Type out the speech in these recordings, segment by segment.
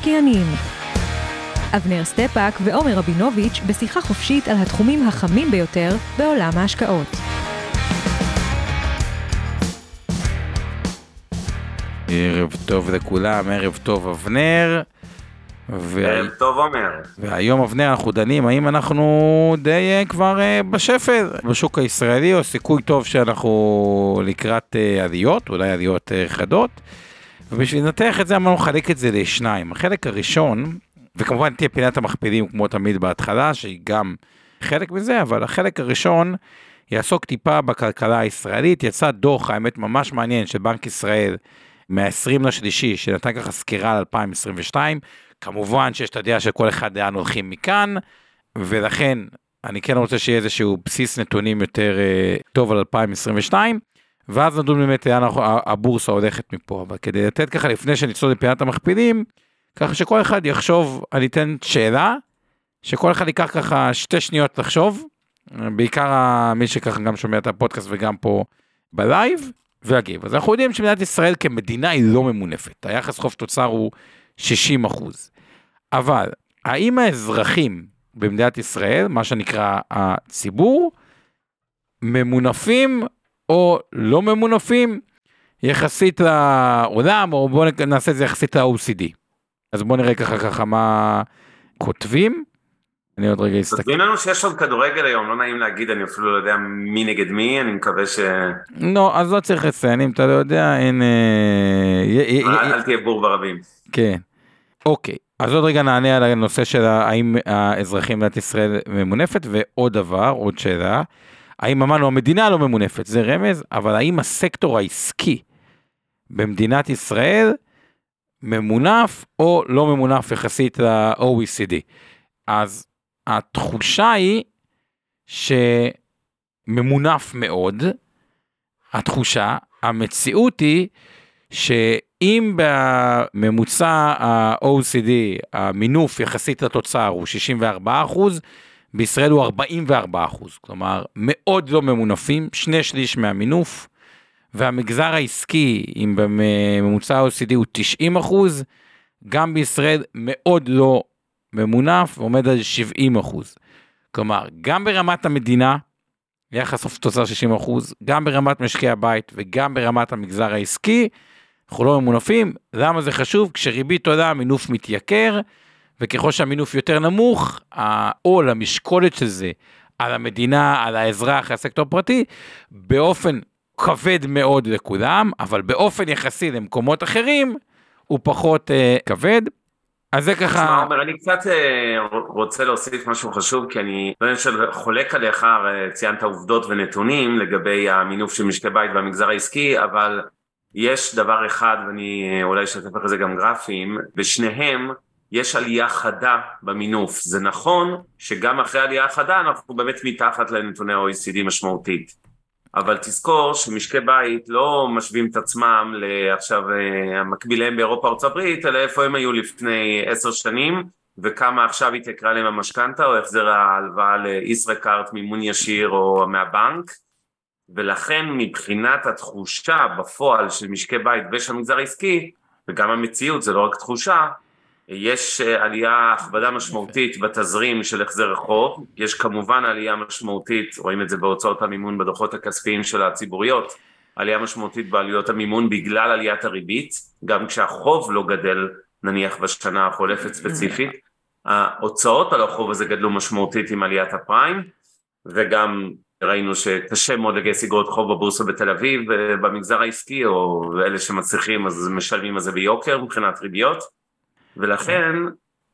המשקיענים אבנר סטפאק ועומר רבינוביץ' בשיחה חופשית על התחומים החמים ביותר בעולם ההשקעות. ערב טוב לכולם, ערב טוב אבנר. ו... ערב טוב עומר. והיום אבנר אנחנו דנים האם אנחנו די uh, כבר uh, בשפל בשוק הישראלי או סיכוי טוב שאנחנו לקראת uh, עליות, אולי עליות חדות. ובשביל לנתח את זה אמרנו לחלק את זה לשניים. החלק הראשון, וכמובן תהיה פינת המכפילים כמו תמיד בהתחלה, שהיא גם חלק מזה, אבל החלק הראשון יעסוק טיפה בכלכלה הישראלית. יצא דוח, האמת ממש מעניין, של בנק ישראל מה-20 לשלישי, שנתן ככה סקירה על 2022. כמובן שיש את הדעה של כל אחד לאן הולכים מכאן, ולכן אני כן רוצה שיהיה איזשהו בסיס נתונים יותר uh, טוב על 2022. ואז נדון באמת לאן הבורסה הולכת מפה, אבל כדי לתת ככה לפני שנצלול לפינת המכפילים, ככה שכל אחד יחשוב, אני אתן שאלה, שכל אחד ייקח ככה שתי שניות לחשוב, בעיקר מי שככה גם שומע את הפודקאסט וגם פה בלייב, ויגיב. אז אנחנו יודעים שמדינת ישראל כמדינה היא לא ממונפת, היחס חוב תוצר הוא 60 אחוז. אבל האם האזרחים במדינת ישראל, מה שנקרא הציבור, ממונפים או לא ממונפים יחסית לעולם, או בואו נעשה את זה יחסית ל-OCD. אז בואו נראה ככה ככה מה כותבים. אני עוד רגע אסתכל. כותבים לנו שיש עוד כדורגל היום, לא נעים להגיד, אני אפילו לא יודע מי נגד מי, אני מקווה ש... לא, אז לא צריך לציין, אם אתה לא יודע, אין... אה, אל תהיה בור ברבים. כן. אוקיי, אז עוד רגע נענה על הנושא של האם האזרחים במדינת ישראל ממונפת, ועוד דבר, עוד שאלה. האם אמרנו המדינה לא ממונפת, זה רמז, אבל האם הסקטור העסקי במדינת ישראל ממונף או לא ממונף יחסית ל-OECD. אז התחושה היא שממונף מאוד, התחושה, המציאות היא שאם בממוצע ה-OECD המינוף יחסית לתוצר הוא 64 אחוז, בישראל הוא 44 אחוז, כלומר מאוד לא ממונפים, שני שליש מהמינוף, והמגזר העסקי, אם בממוצע ה-OCD הוא 90 אחוז, גם בישראל מאוד לא ממונף, עומד על 70 אחוז. כלומר, גם ברמת המדינה, יחס סוף תוצר 60 אחוז, גם ברמת משקי הבית וגם ברמת המגזר העסקי, אנחנו לא ממונפים. למה זה חשוב? כשריבית עולה, המינוף מתייקר. וככל שהמינוף יותר נמוך, העול, המשקולת של זה על המדינה, על האזרח, על הסקטור הפרטי, באופן כבד מאוד לכולם, אבל באופן יחסי למקומות אחרים, הוא פחות אה, כבד. אז זה ככה... תשמע, עומר, אני קצת אה, רוצה להוסיף משהו חשוב, כי אני לא חולק עליך, ציינת עובדות ונתונים לגבי המינוף של משקי בית והמגזר העסקי, אבל יש דבר אחד, ואני אה, אולי אשתף אחרי זה גם גרפים, בשניהם יש עלייה חדה במינוף. זה נכון שגם אחרי עלייה חדה אנחנו באמת מתחת לנתוני ה-OECD משמעותית. אבל תזכור שמשקי בית לא משווים את עצמם לעכשיו אה, המקביליהם באירופה ארצות הברית, אלא איפה הם היו לפני עשר שנים וכמה עכשיו התייקרה להם המשכנתה או החזר ההלוואה לישראכרט מימון ישיר או מהבנק ולכן מבחינת התחושה בפועל של משקי בית ושל המגזר העסקי וגם המציאות זה לא רק תחושה יש אה, עלייה הכבדה משמעותית בתזרים של החזר החוב, יש כמובן עלייה משמעותית, רואים את זה בהוצאות המימון בדוחות הכספיים של הציבוריות, עלייה משמעותית בעלויות המימון בגלל עליית הריבית, גם כשהחוב לא גדל נניח בשנה החולפת ספציפית, ההוצאות על החוב הזה גדלו משמעותית עם עליית הפריים, וגם ראינו שקשה מאוד לגייס אגרות חוב בבורסה בתל אביב, במגזר העסקי, או אלה שמצליחים אז משלמים על זה ביוקר מבחינת ריביות. ולכן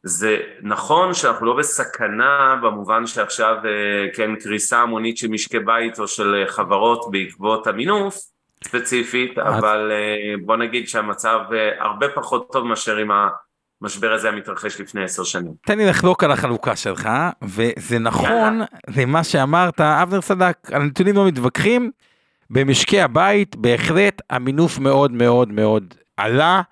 זה נכון שאנחנו לא בסכנה במובן שעכשיו אה, כן קריסה המונית של משקי בית או של חברות בעקבות המינוף, ספציפית, אבל אה, בוא נגיד שהמצב אה, הרבה פחות טוב מאשר אם המשבר הזה היה מתרחש לפני עשר שנים. תן לי לחלוק על החלוקה שלך, וזה נכון למה שאמרת, אבנר צדק, הנתונים לא מתווכחים, במשקי הבית בהחלט המינוף מאוד מאוד מאוד עלה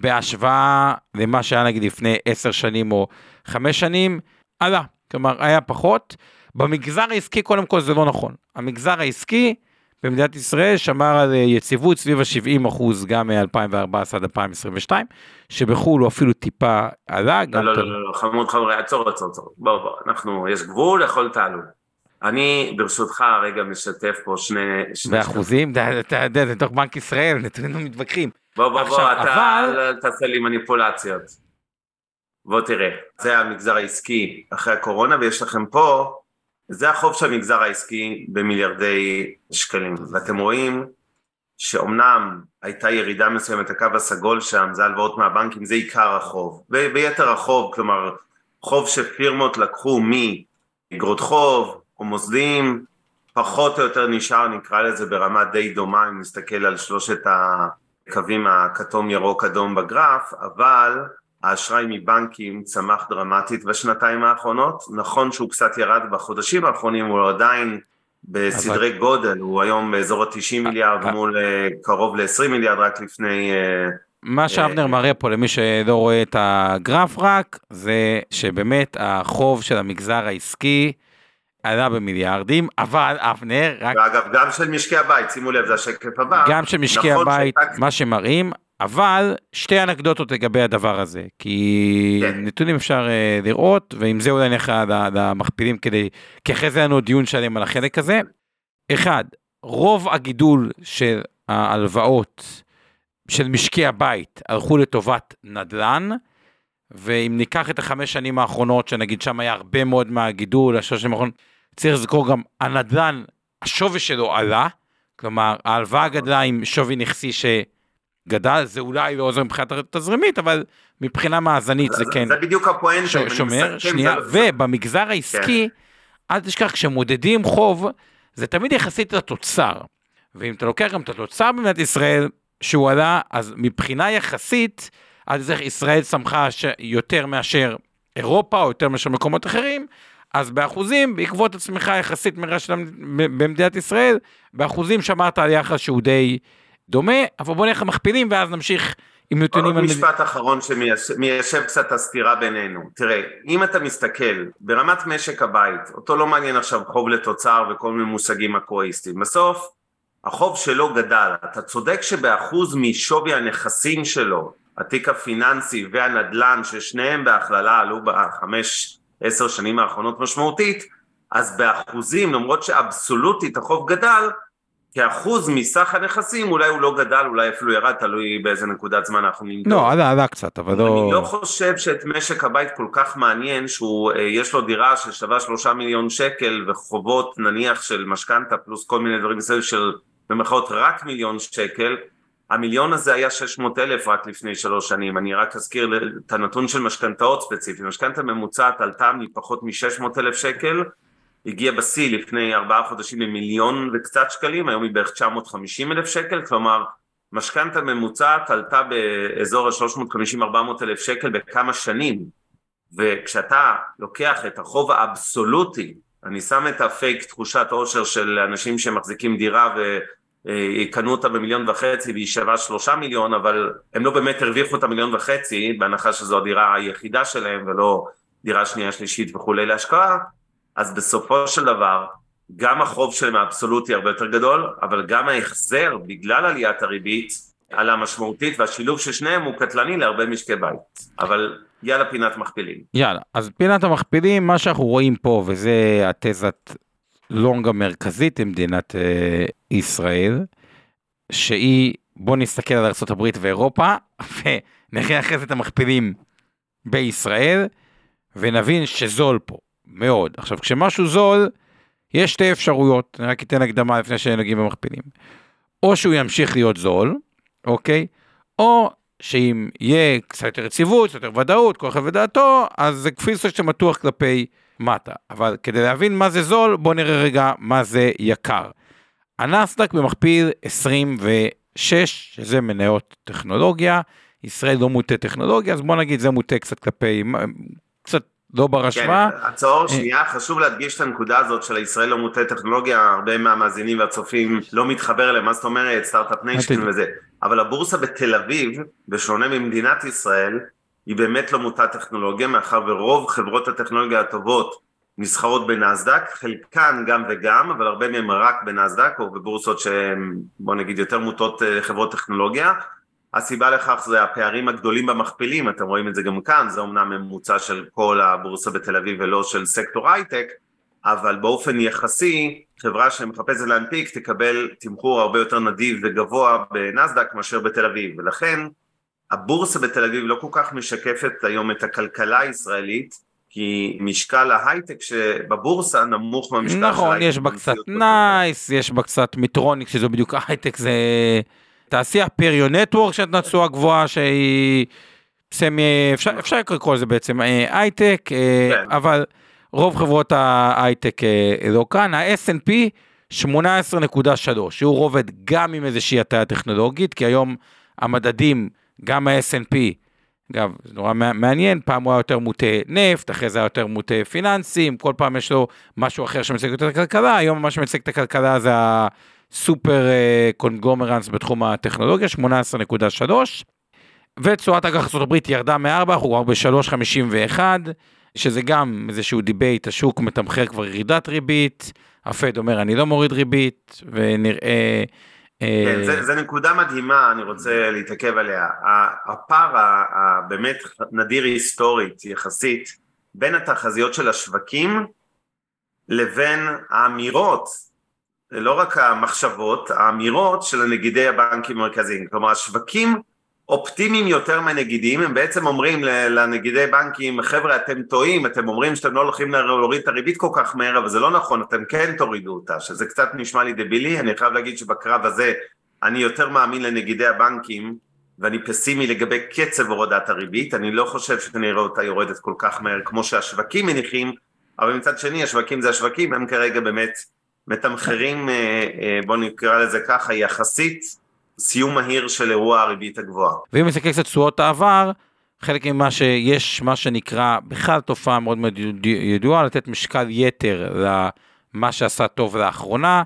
בהשוואה למה שהיה נגיד לפני עשר שנים או חמש שנים, עלה, כלומר היה פחות. במגזר העסקי קודם כל זה לא נכון, המגזר העסקי במדינת ישראל שמר על יציבות סביב ה-70 אחוז גם מ-2014 עד 2022, שבחו"ל הוא אפילו טיפה עלה. לא, לא, לא, לא, חמוד חמוד, עצור, עצור, עצור, בוא, בוא, אנחנו, יש גבול לכל תעלול. אני ברשותך רגע משתף פה שני... באחוזים? אתה יודע, זה תוך בנק ישראל, נתונים לא מתווכחים. בוא, בוא, בוא, אתה אל תעשה לי מניפולציות. בוא תראה, זה המגזר העסקי אחרי הקורונה, ויש לכם פה זה החוב של המגזר העסקי במיליארדי שקלים, ואתם רואים שאומנם הייתה ירידה מסוימת, הקו הסגול שם, זה הלוואות מהבנקים, זה עיקר החוב. וביתר החוב, כלומר, חוב שפירמות לקחו מאגרות חוב או מוסדים, פחות או יותר נשאר, נקרא לזה ברמה די דומה, אם נסתכל על שלושת הקווים הכתום, ירוק, אדום בגרף, אבל האשראי מבנקים צמח דרמטית בשנתיים האחרונות, נכון שהוא קצת ירד בחודשים האחרונים, הוא עדיין בסדרי אבל... גודל, הוא היום באזור ה-90 מיליארד מול אה, קרוב ל-20 מיליארד רק לפני... אה, מה שאבנר אה, מראה פה למי שלא רואה את הגרף רק, זה שבאמת החוב של המגזר העסקי עלה במיליארדים, אבל אבנר רק... ואגב, גם של משקי הבית, שימו לב, זה השקף הבא. גם של משקי נכון הבית, שטק... מה שמראים, אבל שתי אנקדוטות לגבי הדבר הזה, כי כן. נתונים אפשר uh, לראות, ועם זה אולי נלך למכפילים כדי, כי אחרי זה לנו דיון שלם על החלק הזה. אחד, רוב הגידול של ההלוואות של משקי הבית הלכו לטובת נדל"ן, ואם ניקח את החמש שנים האחרונות, שנגיד שם היה הרבה מאוד מהגידול, השלוש שנים האחרונות, צריך לזכור גם הנדל"ן, השווי שלו עלה, כלומר ההלוואה גדלה עם שווי נכסי ש... גדל, זה אולי לא עוזר מבחינת התזרימית, אבל מבחינה מאזנית זה כן. זה בדיוק הפואנטה. ש- שומר, שנייה, לא- ובמגזר העסקי, כן. אל תשכח, כשמודדים חוב, זה תמיד יחסית לתוצר. ואם אתה לוקח גם את התוצר במדינת ישראל, שהוא עלה, אז מבחינה יחסית, זה ישראל צמחה ש... יותר מאשר אירופה, או יותר מאשר מקומות אחרים, אז באחוזים, בעקבות הצמיחה יחסית מרשת במדינת ישראל, באחוזים שמרת על יחס שהוא די... דומה, אבל בוא נלך למכפילים ואז נמשיך עם נתונים. עוד משפט אחרון שמיישב קצת הסתירה בינינו. תראה, אם אתה מסתכל ברמת משק הבית, אותו לא מעניין עכשיו חוב לתוצר וכל מיני מושגים מקרואיסטיים. בסוף, החוב שלו גדל. אתה צודק שבאחוז משווי הנכסים שלו, התיק הפיננסי והנדל"ן, ששניהם בהכללה עלו בחמש, עשר שנים האחרונות משמעותית, אז באחוזים, למרות שאבסולוטית החוב גדל, כאחוז מסך הנכסים אולי הוא לא גדל, אולי אפילו ירד, תלוי באיזה נקודת זמן אנחנו נמדוד. לא, עלה, עלה קצת, אבל לא... אני לא חושב שאת משק הבית כל כך מעניין שהוא, אה, יש לו דירה ששווה שלושה מיליון שקל וחובות נניח של משכנתה פלוס כל מיני דברים מסביב של במירכאות רק מיליון שקל, המיליון הזה היה 600 אלף רק לפני שלוש שנים, אני רק אזכיר את הנתון של משכנתאות ספציפית, משכנתה ממוצעת עלתה מפחות מ-600 אלף שקל הגיע בשיא לפני ארבעה חודשים למיליון וקצת שקלים, היום היא בערך 950 אלף שקל, כלומר משכנתה ממוצעת עלתה באזור ה-350-400 אלף שקל בכמה שנים, וכשאתה לוקח את החוב האבסולוטי, אני שם את הפייק תחושת עושר של אנשים שמחזיקים דירה ויקנו אותה במיליון וחצי והיא שווה שלושה מיליון, אבל הם לא באמת הרוויחו את המיליון וחצי, בהנחה שזו הדירה היחידה שלהם ולא דירה שנייה שלישית וכולי להשקעה, אז בסופו של דבר גם החוב שלהם האבסולוטי הרבה יותר גדול, אבל גם ההחזר בגלל עליית הריבית עלה משמעותית והשילוב של שניהם הוא קטלני להרבה משקי בית. אבל יאללה פינת מכפילים. יאללה, אז פינת המכפילים, מה שאנחנו רואים פה, וזה התזת לונג המרכזית למדינת אה, ישראל, שהיא, בוא נסתכל על ארה"ב ואירופה, ונראה אחרי זה את המכפילים בישראל, ונבין שזול פה. מאוד. עכשיו, כשמשהו זול, יש שתי אפשרויות, אני רק אתן הקדמה לפני שנגיע במכפילים. או שהוא ימשיך להיות זול, אוקיי? או שאם יהיה קצת יותר יציבות, קצת יותר ודאות, כל אחד ודעתו, אז זה כפי שמתוח כלפי מטה. אבל כדי להבין מה זה זול, בואו נראה רגע מה זה יקר. הנסדק במכפיל 26, שזה מניות טכנולוגיה, ישראל לא מוטה טכנולוגיה, אז בוא נגיד זה מוטה קצת כלפי, קצת לא בר השוואה. כן, עצור, אה, שנייה, חשוב להדגיש את הנקודה הזאת של הישראל לא מוטה טכנולוגיה, הרבה מהמאזינים והצופים לא מתחבר אליהם, מה זאת אומרת, start-up nation וזה, אבל הבורסה בתל אביב, בשונה ממדינת ישראל, היא באמת לא מוטה טכנולוגיה, מאחר ורוב חברות הטכנולוגיה הטובות נסחרות בנסדק, חלקן גם וגם, אבל הרבה מהן רק בנסדק או בבורסות שהן בוא נגיד יותר מוטות אה, חברות טכנולוגיה. הסיבה לכך זה הפערים הגדולים במכפילים, אתם רואים את זה גם כאן, זה אומנם ממוצע של כל הבורסה בתל אביב ולא של סקטור הייטק, אבל באופן יחסי חברה שמחפשת להנפיק תקבל תמחור הרבה יותר נדיב וגבוה בנסדק מאשר בתל אביב, ולכן הבורסה בתל אביב לא כל כך משקפת היום את הכלכלה הישראלית כי משקל ההייטק שבבורסה נמוך מהמשקל נכון, של ההייטק. נכון, יש בה קצת נייס, יש בה קצת מיטרוניק, שזה בדיוק ההייטק, זה תעשייה פריו נטוורק שנתנה תשואה גבוהה שהיא סמי, אפשר, אפשר לקרוא לזה בעצם אה, הייטק, אה, כן. אבל רוב חברות ההייטק אה, לא כאן, ה-S&P 18.3, שהוא רובד גם עם איזושהי הטיה טכנולוגית, כי היום המדדים, גם ה-S&P, אגב, זה נורא מעניין, פעם הוא היה יותר מוטה נפט, אחרי זה היה יותר מוטה פיננסים, כל פעם יש לו משהו אחר שמציג את הכלכלה, היום מה שמציג את הכלכלה זה הסופר conglomerates בתחום הטכנולוגיה, 18.3, ותשואת אג"ח ארה"ב ירדה מ-4, אנחנו כבר ב-3.51, שזה גם איזשהו debate, השוק מתמחר כבר ירידת ריבית, הפד אומר אני לא מוריד ריבית, ונראה... כן, זה, זה נקודה מדהימה, אני רוצה להתעכב עליה. הפער הבאמת נדיר היסטורית יחסית בין התחזיות של השווקים לבין האמירות, לא רק המחשבות, האמירות של נגידי הבנקים המרכזיים. כלומר, השווקים אופטימיים יותר מהנגידים, הם בעצם אומרים לנגידי בנקים, חבר'ה אתם טועים, אתם אומרים שאתם לא הולכים להוריד את הריבית כל כך מהר, אבל זה לא נכון, אתם כן תורידו אותה, שזה קצת נשמע לי דבילי, אני חייב להגיד שבקרב הזה אני יותר מאמין לנגידי הבנקים, ואני פסימי לגבי קצב הורדת הריבית, אני לא חושב שנראה אותה יורדת כל כך מהר כמו שהשווקים מניחים, אבל מצד שני השווקים זה השווקים, הם כרגע באמת מתמחרים, אה, אה, בואו נקרא לזה ככה, יחסית סיום מהיר של אירוע הריבית הגבוהה. ואם נסתכל קצת תשואות העבר, חלק ממה שיש, מה שנקרא, בכלל תופעה מאוד מאוד ידועה, לתת משקל יתר למה שעשה טוב לאחרונה,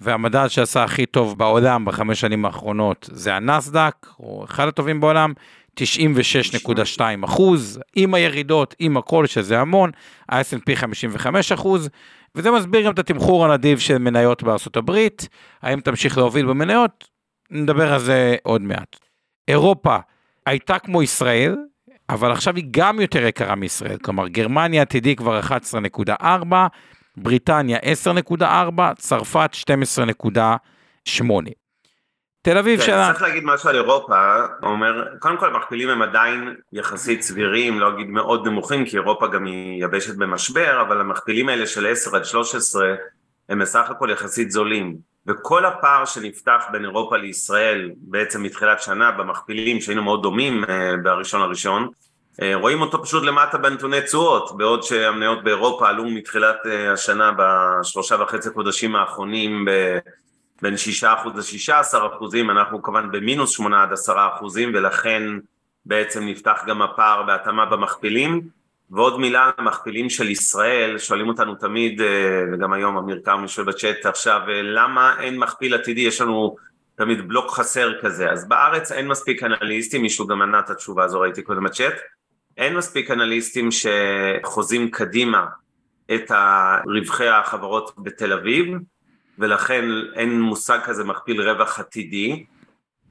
והמדד שעשה הכי טוב בעולם בחמש שנים האחרונות זה הנסדק, או אחד הטובים בעולם, 96.2 אחוז, עם הירידות, עם הכל, שזה המון, ה-S&P 55 אחוז, וזה מסביר גם את התמחור הנדיב של מניות הברית, האם תמשיך להוביל במניות? נדבר על זה עוד מעט. אירופה הייתה כמו ישראל, אבל עכשיו היא גם יותר יקרה מישראל, כלומר גרמניה עתידי כבר 11.4, בריטניה 10.4, צרפת 12.8. תל אביב כן, שלה... צריך להגיד משהו על אירופה, אומר, קודם כל המכפילים הם עדיין יחסית סבירים, לא אגיד מאוד נמוכים, כי אירופה גם היא יבשת במשבר, אבל המכפילים האלה של 10 עד 13 הם בסך הכל יחסית זולים. וכל הפער שנפתח בין אירופה לישראל בעצם מתחילת שנה במכפילים שהיינו מאוד דומים אה, בראשון הראשון אה, רואים אותו פשוט למטה בנתוני תשואות בעוד שהמניות באירופה עלו מתחילת אה, השנה בשלושה וחצי חודשים האחרונים ב... בין 6% ל-16 אחוזים, אנחנו כמובן במינוס 8 עד 10 אחוזים ולכן בעצם נפתח גם הפער בהתאמה במכפילים ועוד מילה על המכפילים של ישראל, שואלים אותנו תמיד, אה, וגם היום אמיר כרמי שואל בצ'אט עכשיו, אה, למה אין מכפיל עתידי, יש לנו תמיד בלוק חסר כזה, אז בארץ אין מספיק אנליסטים, מישהו גם ענה את התשובה הזו, ראיתי קודם בצ'אט, אין מספיק אנליסטים שחוזים קדימה את רווחי החברות בתל אביב, ולכן אין מושג כזה מכפיל רווח עתידי,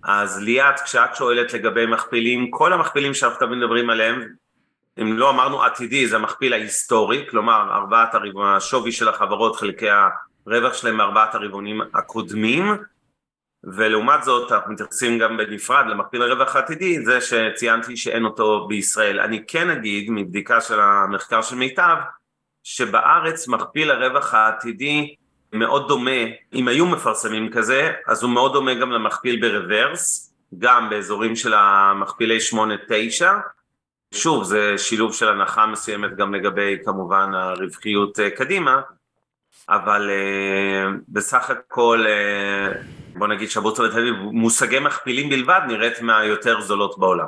אז ליאת, כשאת שואלת לגבי מכפילים, כל המכפילים שאנחנו תמיד מדברים עליהם, אם לא אמרנו עתידי זה המכפיל ההיסטורי, כלומר ארבעת הרבעונים, השווי של החברות חלקי הרווח שלהם בארבעת הרבעונים הקודמים ולעומת זאת אנחנו מתייחסים גם בנפרד למכפיל הרווח העתידי, זה שציינתי שאין אותו בישראל. אני כן אגיד מבדיקה של המחקר של מיטב שבארץ מכפיל הרווח העתידי מאוד דומה, אם היו מפרסמים כזה, אז הוא מאוד דומה גם למכפיל ברוורס, גם באזורים של המכפילי 8-9 שוב, זה שילוב של הנחה מסוימת גם לגבי כמובן הרווחיות אה, קדימה, אבל uh, בסך הכל uh, בוא נגיד שהבורסה בתל אביב מושגי מכפילים בלבד נראית מהיותר זולות בעולם.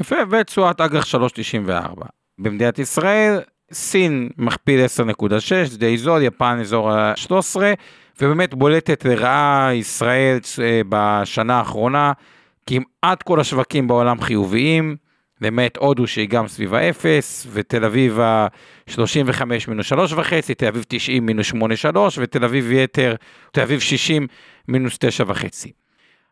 יפה, ותשואת אג"ח 3.94. במדינת ישראל, סין מכפיל 10.6, די זול, יפן אזור ה-13, ובאמת בולטת לרעה ישראל בשנה האחרונה, כמעט כל השווקים בעולם חיוביים. למעט הודו שהיא גם סביב האפס, ותל אביב ה-35 מינוס 3 וחצי, תל אביב 90 מינוס 8 3, ותל אביב יתר, תל אביב 60 מינוס 9 וחצי.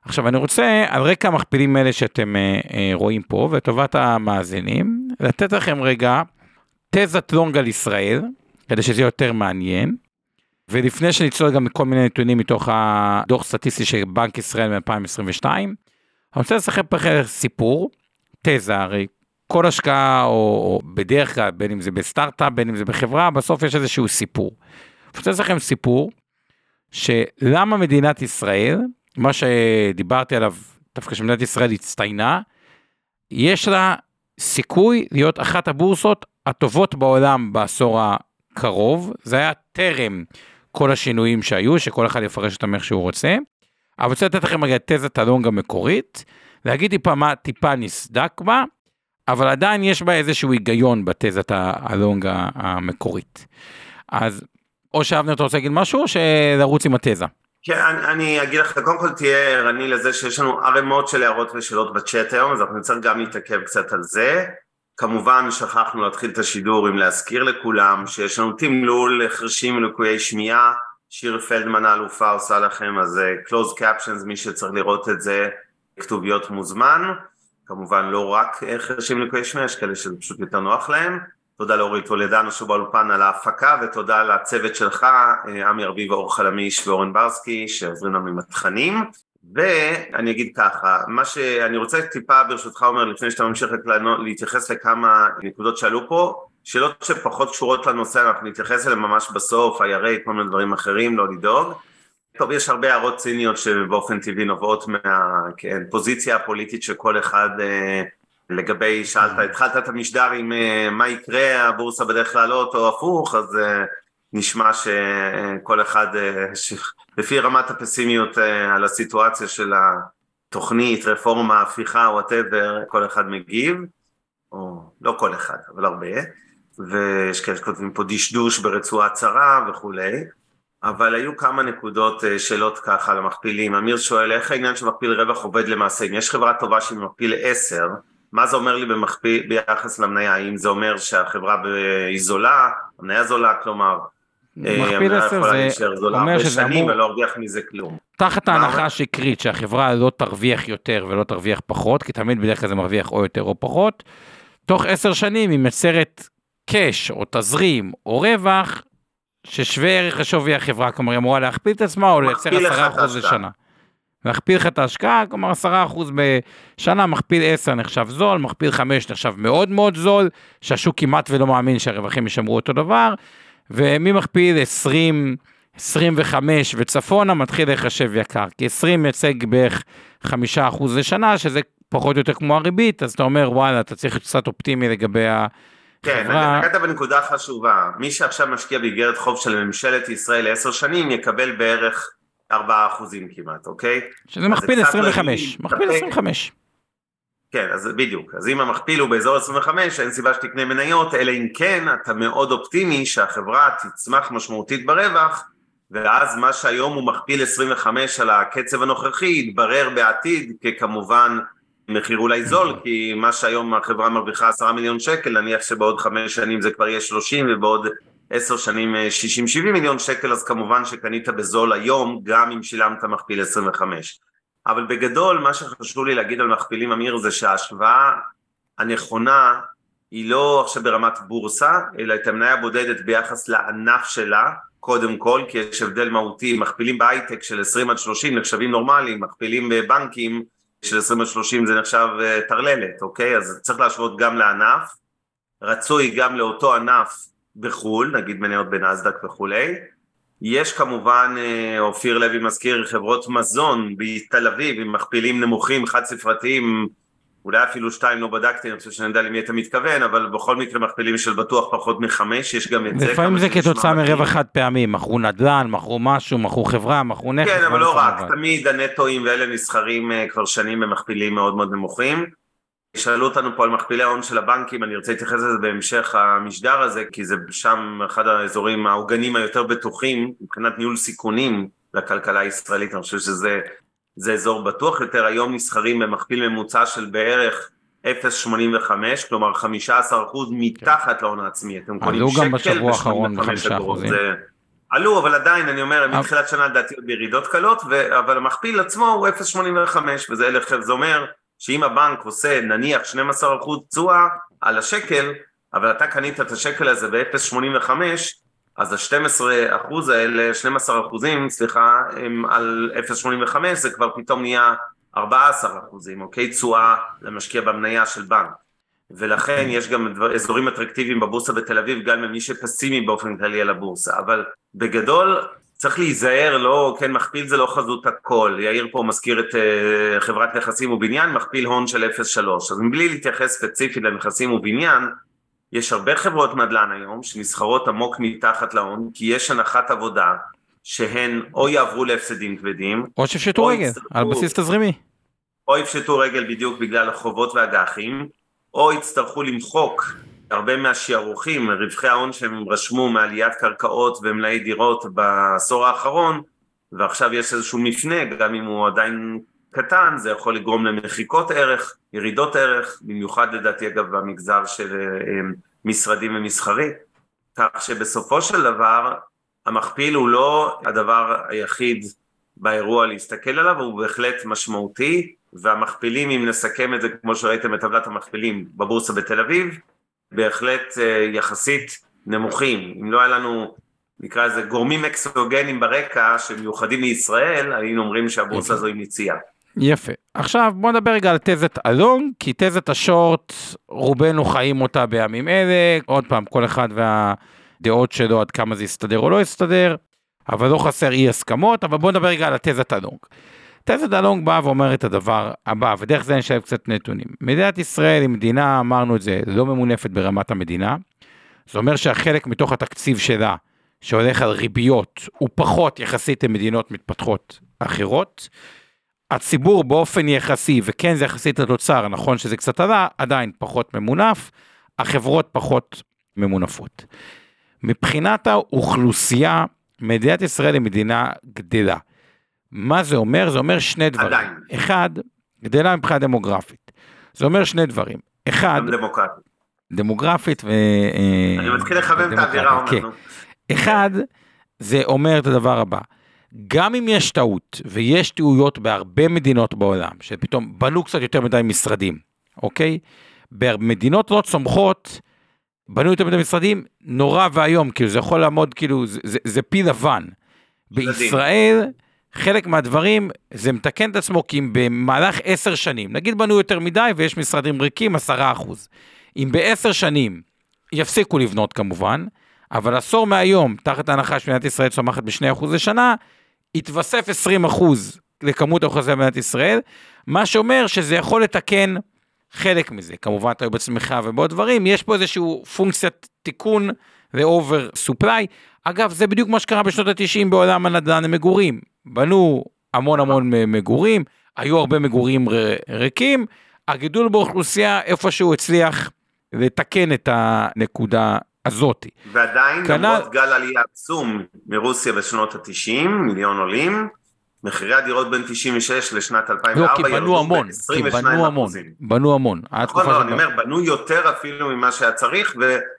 עכשיו אני רוצה על רקע המכפילים האלה שאתם אה, אה, רואים פה, וטובת המאזינים, לתת לכם רגע תזת לונג על ישראל, כדי שזה יהיה יותר מעניין. ולפני שנצלול גם מכל מיני נתונים מתוך הדוח סטטיסטי של בנק ישראל מ-2022, אני רוצה לסכם פה סיפור תזה, הרי כל השקעה, או, או בדרך כלל, בין אם זה בסטארט-אפ, בין אם זה בחברה, בסוף יש איזשהו סיפור. אני רוצה לכם סיפור, שלמה מדינת ישראל, מה שדיברתי עליו, דווקא שמדינת ישראל הצטיינה, יש לה סיכוי להיות אחת הבורסות הטובות בעולם בעשור הקרוב, זה היה טרם כל השינויים שהיו, שכל אחד יפרש אותם איך שהוא רוצה. אבל אני רוצה לתת לכם רגע את תזת הלונג המקורית, להגיד טיפה מה טיפה נסדק בה, אבל עדיין יש בה איזשהו היגיון בתזת הלונג המקורית. אז או שאבנר אתה רוצה להגיד משהו או שלרוץ עם התזה? כן, אני, אני אגיד לך, קודם כל תהיה ערני לזה שיש לנו ערימות של הערות ושאלות בצ'אט היום, אז אנחנו נצטרך גם להתעכב קצת על זה. כמובן שכחנו להתחיל את השידור עם להזכיר לכולם שיש לנו תמלול חרשים ולקויי שמיעה, שיר פלדמן האלופה עושה לכם, אז אה, close captions, מי שצריך לראות את זה, כתוביות מוזמן, כמובן לא רק חרשים לקויי שמיעה, יש כאלה שזה פשוט יותר נוח להם. תודה לאורית טולדנו שבאולפן על ההפקה ותודה לצוות שלך, עמי ארביב, אור חלמיש ואורן ברסקי שעוזרים לנו עם התכנים. ואני אגיד ככה, מה שאני רוצה טיפה ברשותך אומר לפני שאתה ממשיך להתייחס לכמה נקודות שעלו פה, שאלות שפחות קשורות לנושא אנחנו נתייחס אליהן ממש בסוף, IRA, כל מיני דברים אחרים, לא לדאוג. טוב, יש הרבה הערות ציניות שבאופן טבעי נובעות מהפוזיציה כן, הפוליטית של כל אחד אה, לגבי, שאלת, התחלת את המשדר עם אה, מה יקרה, הבורסה בדרך לעלות או הפוך, אז אה, נשמע שכל אחד, ש... לפי רמת הפסימיות על הסיטואציה של התוכנית, רפורמה, הפיכה, וואטאבר, כל אחד מגיב, או לא כל אחד, אבל הרבה, ויש כאלה שכותבים פה דשדוש ברצועת צרה וכולי. אבל היו כמה נקודות, אה, שאלות ככה למכפילים. אמיר שואל, איך העניין של מכפיל רווח עובד למעשה? אם יש חברה טובה שהיא מכפיל 10, מה זה אומר לי במכפיל, ביחס למניה? האם זה אומר שהחברה היא זולה, המניה זולה, כלומר, אה, מכפיל 10 זה אומר שזה אמור... ולא ארוויח מזה כלום. תחת ההנחה השקרית שהחברה לא תרוויח יותר ולא תרוויח פחות, כי תמיד בדרך כלל זה מרוויח או יותר או פחות, תוך עשר שנים היא מייצרת קאש או תזרים או רווח ששווה ערך לשווי החברה, כלומר היא אמורה להכפיל את עצמה או לייצר 10% לשנה. להכפיל לך את ההשקעה, כלומר 10% בשנה, מכפיל 10 נחשב זול, מכפיל 5 נחשב מאוד מאוד זול, שהשוק כמעט ולא מאמין שהרווחים יישמרו אותו דבר, ומי מכפיל 20, 25 וצפונה מתחיל לחשב יקר, כי 20 מייצג בערך 5% לשנה, שזה פחות או יותר כמו הריבית, אז אתה אומר וואלה, אתה צריך להיות קצת אופטימי לגבי ה... כן, חברה... נגעת בנקודה חשובה, מי שעכשיו משקיע באיגרת חוב של ממשלת ישראל לעשר שנים יקבל בערך 4% כמעט, אוקיי? שזה מכפיל 25, מכפיל 25. כן, אז בדיוק, אז אם המכפיל הוא באזור 25, אין סיבה שתקנה מניות, אלא אם כן אתה מאוד אופטימי שהחברה תצמח משמעותית ברווח, ואז מה שהיום הוא מכפיל 25 על הקצב הנוכחי יתברר בעתיד ככמובן מחיר אולי זול, כי מה שהיום החברה מרוויחה עשרה מיליון שקל, נניח שבעוד חמש שנים זה כבר יהיה שלושים ובעוד עשר שנים אה, שישים שבעים מיליון שקל, אז כמובן שקנית בזול היום, גם אם שילמת מכפיל עשרים וחמש. אבל בגדול מה שחשוב לי להגיד על מכפילים אמיר זה שההשוואה הנכונה היא לא עכשיו ברמת בורסה, אלא את המניה בודדת ביחס לענף שלה, קודם כל, כי יש הבדל מהותי, מכפילים בהייטק של 20 עד 30 נחשבים נורמליים, מכפילים בבנקים של 20 עד 30 זה נחשב uh, טרללת, אוקיי? אז צריך להשוות גם לענף, רצוי גם לאותו ענף בחו"ל, נגיד מניות בנסדק וכולי. יש כמובן, uh, אופיר לוי מזכיר, חברות מזון בתל אביב עם מכפילים נמוכים, חד ספרתיים, אולי אפילו שתיים לא בדקתי, אני חושב שאני יודע למי אתה מתכוון, אבל בכל מקרה מכפילים של בטוח פחות מחמש, יש גם את זה. לפעמים זה כתוצאה מרווח חד פעמי, מכרו נדל"ן, מכרו משהו, מכרו חברה, מכרו נכס. כן, אבל לא רק, תמיד הנטואים ואלה נסחרים אה, כבר שנים במכפילים מאוד מאוד נמוכים. שאלו אותנו פה על מכפילי ההון של הבנקים, אני רוצה להתייחס לזה בהמשך המשדר הזה, כי זה שם אחד האזורים העוגנים היותר בטוחים מבחינת ניהול סיכונים לכלכלה הישראלית, אני חושב שזה זה אזור בטוח יותר, היום נסחרים במכפיל ממוצע של בערך 0.85, כלומר 15% מתחת כן. להון העצמי, אתם קונים שקל ב-85 אגורות, עלו אבל עדיין אני אומר אבל... מתחילת שנה לדעתי בירידות קלות ו... אבל המכפיל עצמו הוא 0.85 וזה זה אומר שאם הבנק עושה נניח 12% תשואה על השקל אבל אתה קנית את השקל הזה ב-0.85 אז ה-12 אחוז האלה, 12 אחוזים, סליחה, הם על 0.85 זה כבר פתאום נהיה 14 אחוזים, אוקיי? תשואה למשקיע במניה של בנק. ולכן יש גם אזורים אטרקטיביים בבורסה בתל אביב, גם למי שפסימי באופן כללי על הבורסה. אבל בגדול צריך להיזהר, לא, כן, מכפיל זה לא חזות הכל. יאיר פה מזכיר את uh, חברת נכסים ובניין, מכפיל הון של 0.3. אז מבלי להתייחס ספציפית לנכסים ובניין, יש הרבה חברות נדל"ן היום שנסחרות עמוק מתחת להון כי יש הנחת עבודה שהן או יעברו להפסדים כבדים או שיפשטו רגל יצטרכו, על בסיס תזרימי. או יפשטו רגל בדיוק בגלל החובות והגחים או יצטרכו למחוק הרבה מהשערוכים, רווחי ההון שהם רשמו מעליית קרקעות ומלאי דירות בעשור האחרון ועכשיו יש איזשהו מפנה גם אם הוא עדיין קטן זה יכול לגרום למחיקות ערך, ירידות ערך, במיוחד לדעתי אגב במגזר של אה, משרדים ומסחרי, כך שבסופו של דבר המכפיל הוא לא הדבר היחיד באירוע להסתכל עליו, הוא בהחלט משמעותי, והמכפילים, אם נסכם את זה כמו שראיתם בטבלת המכפילים בבורסה בתל אביב, בהחלט אה, יחסית נמוכים. אם לא היה לנו נקרא לזה גורמים אקסוגנים ברקע שמיוחדים לישראל, היינו אומרים שהבורסה הזו היא מציאה. יפה. עכשיו בוא נדבר רגע על תזת הלונג, כי תזת השורט, רובנו חיים אותה בימים אלה, עוד פעם, כל אחד והדעות שלו עד כמה זה יסתדר או לא יסתדר, אבל לא חסר אי הסכמות, אבל בוא נדבר רגע על התזת הלונג. תזת הלונג באה ואומרת את הדבר הבא, ודרך זה נשאר קצת נתונים. מדינת ישראל היא מדינה, אמרנו את זה, לא ממונפת ברמת המדינה. זה אומר שהחלק מתוך התקציב שלה, שהולך על ריביות, הוא פחות יחסית למדינות מתפתחות אחרות. הציבור באופן יחסי, וכן זה יחסית לתוצר, נכון שזה קצת עלה, עדיין פחות ממונף, החברות פחות ממונפות. מבחינת האוכלוסייה, מדינת ישראל היא מדינה גדלה. מה זה אומר? זה אומר שני דברים. עדיין. אחד, גדלה מבחינה דמוגרפית. זה אומר שני דברים. אחד, דמוקרטית. דמוגרפית ו... אני מתחיל לכוון את האווירה, כן. אחד, זה אומר את הדבר הבא. גם אם יש טעות, ויש טעויות בהרבה מדינות בעולם, שפתאום בנו קצת יותר מדי משרדים, אוקיי? במדינות לא צומחות, בנו יותר מדי משרדים, נורא ואיום, כאילו זה יכול לעמוד, כאילו, זה, זה, זה פי לבן. בישראל, חלק מהדברים, זה מתקן את עצמו, כי אם במהלך עשר שנים, נגיד בנו יותר מדי ויש משרדים ריקים, עשרה אחוז. אם בעשר שנים יפסיקו לבנות כמובן, אבל עשור מהיום, תחת ההנחה שמדינת ישראל צומחת ב-2% לשנה, יתווסף 20 אחוז לכמות האוכלוסייה במדינת ישראל, מה שאומר שזה יכול לתקן חלק מזה. כמובן, אתה בצמיחה ובעוד דברים, יש פה איזושהי פונקציית תיקון ו-over supply. אגב, זה בדיוק מה שקרה בשנות ה-90 בעולם הנדל"ן למגורים. בנו המון המון מגורים, היו הרבה מגורים ריקים, הגידול באוכלוסייה איפשהו הצליח לתקן את הנקודה הזאתי. ועדיין כנל... למרות גל עלייה עצום מרוסיה בשנות ה-90, מיליון עולים, מחירי הדירות בין 96 לשנת 2004 לא, כי בנו המון, כי בנו המון, בנו המון. נכון, לא, אני אומר, בנו יותר אפילו ממה שהיה צריך,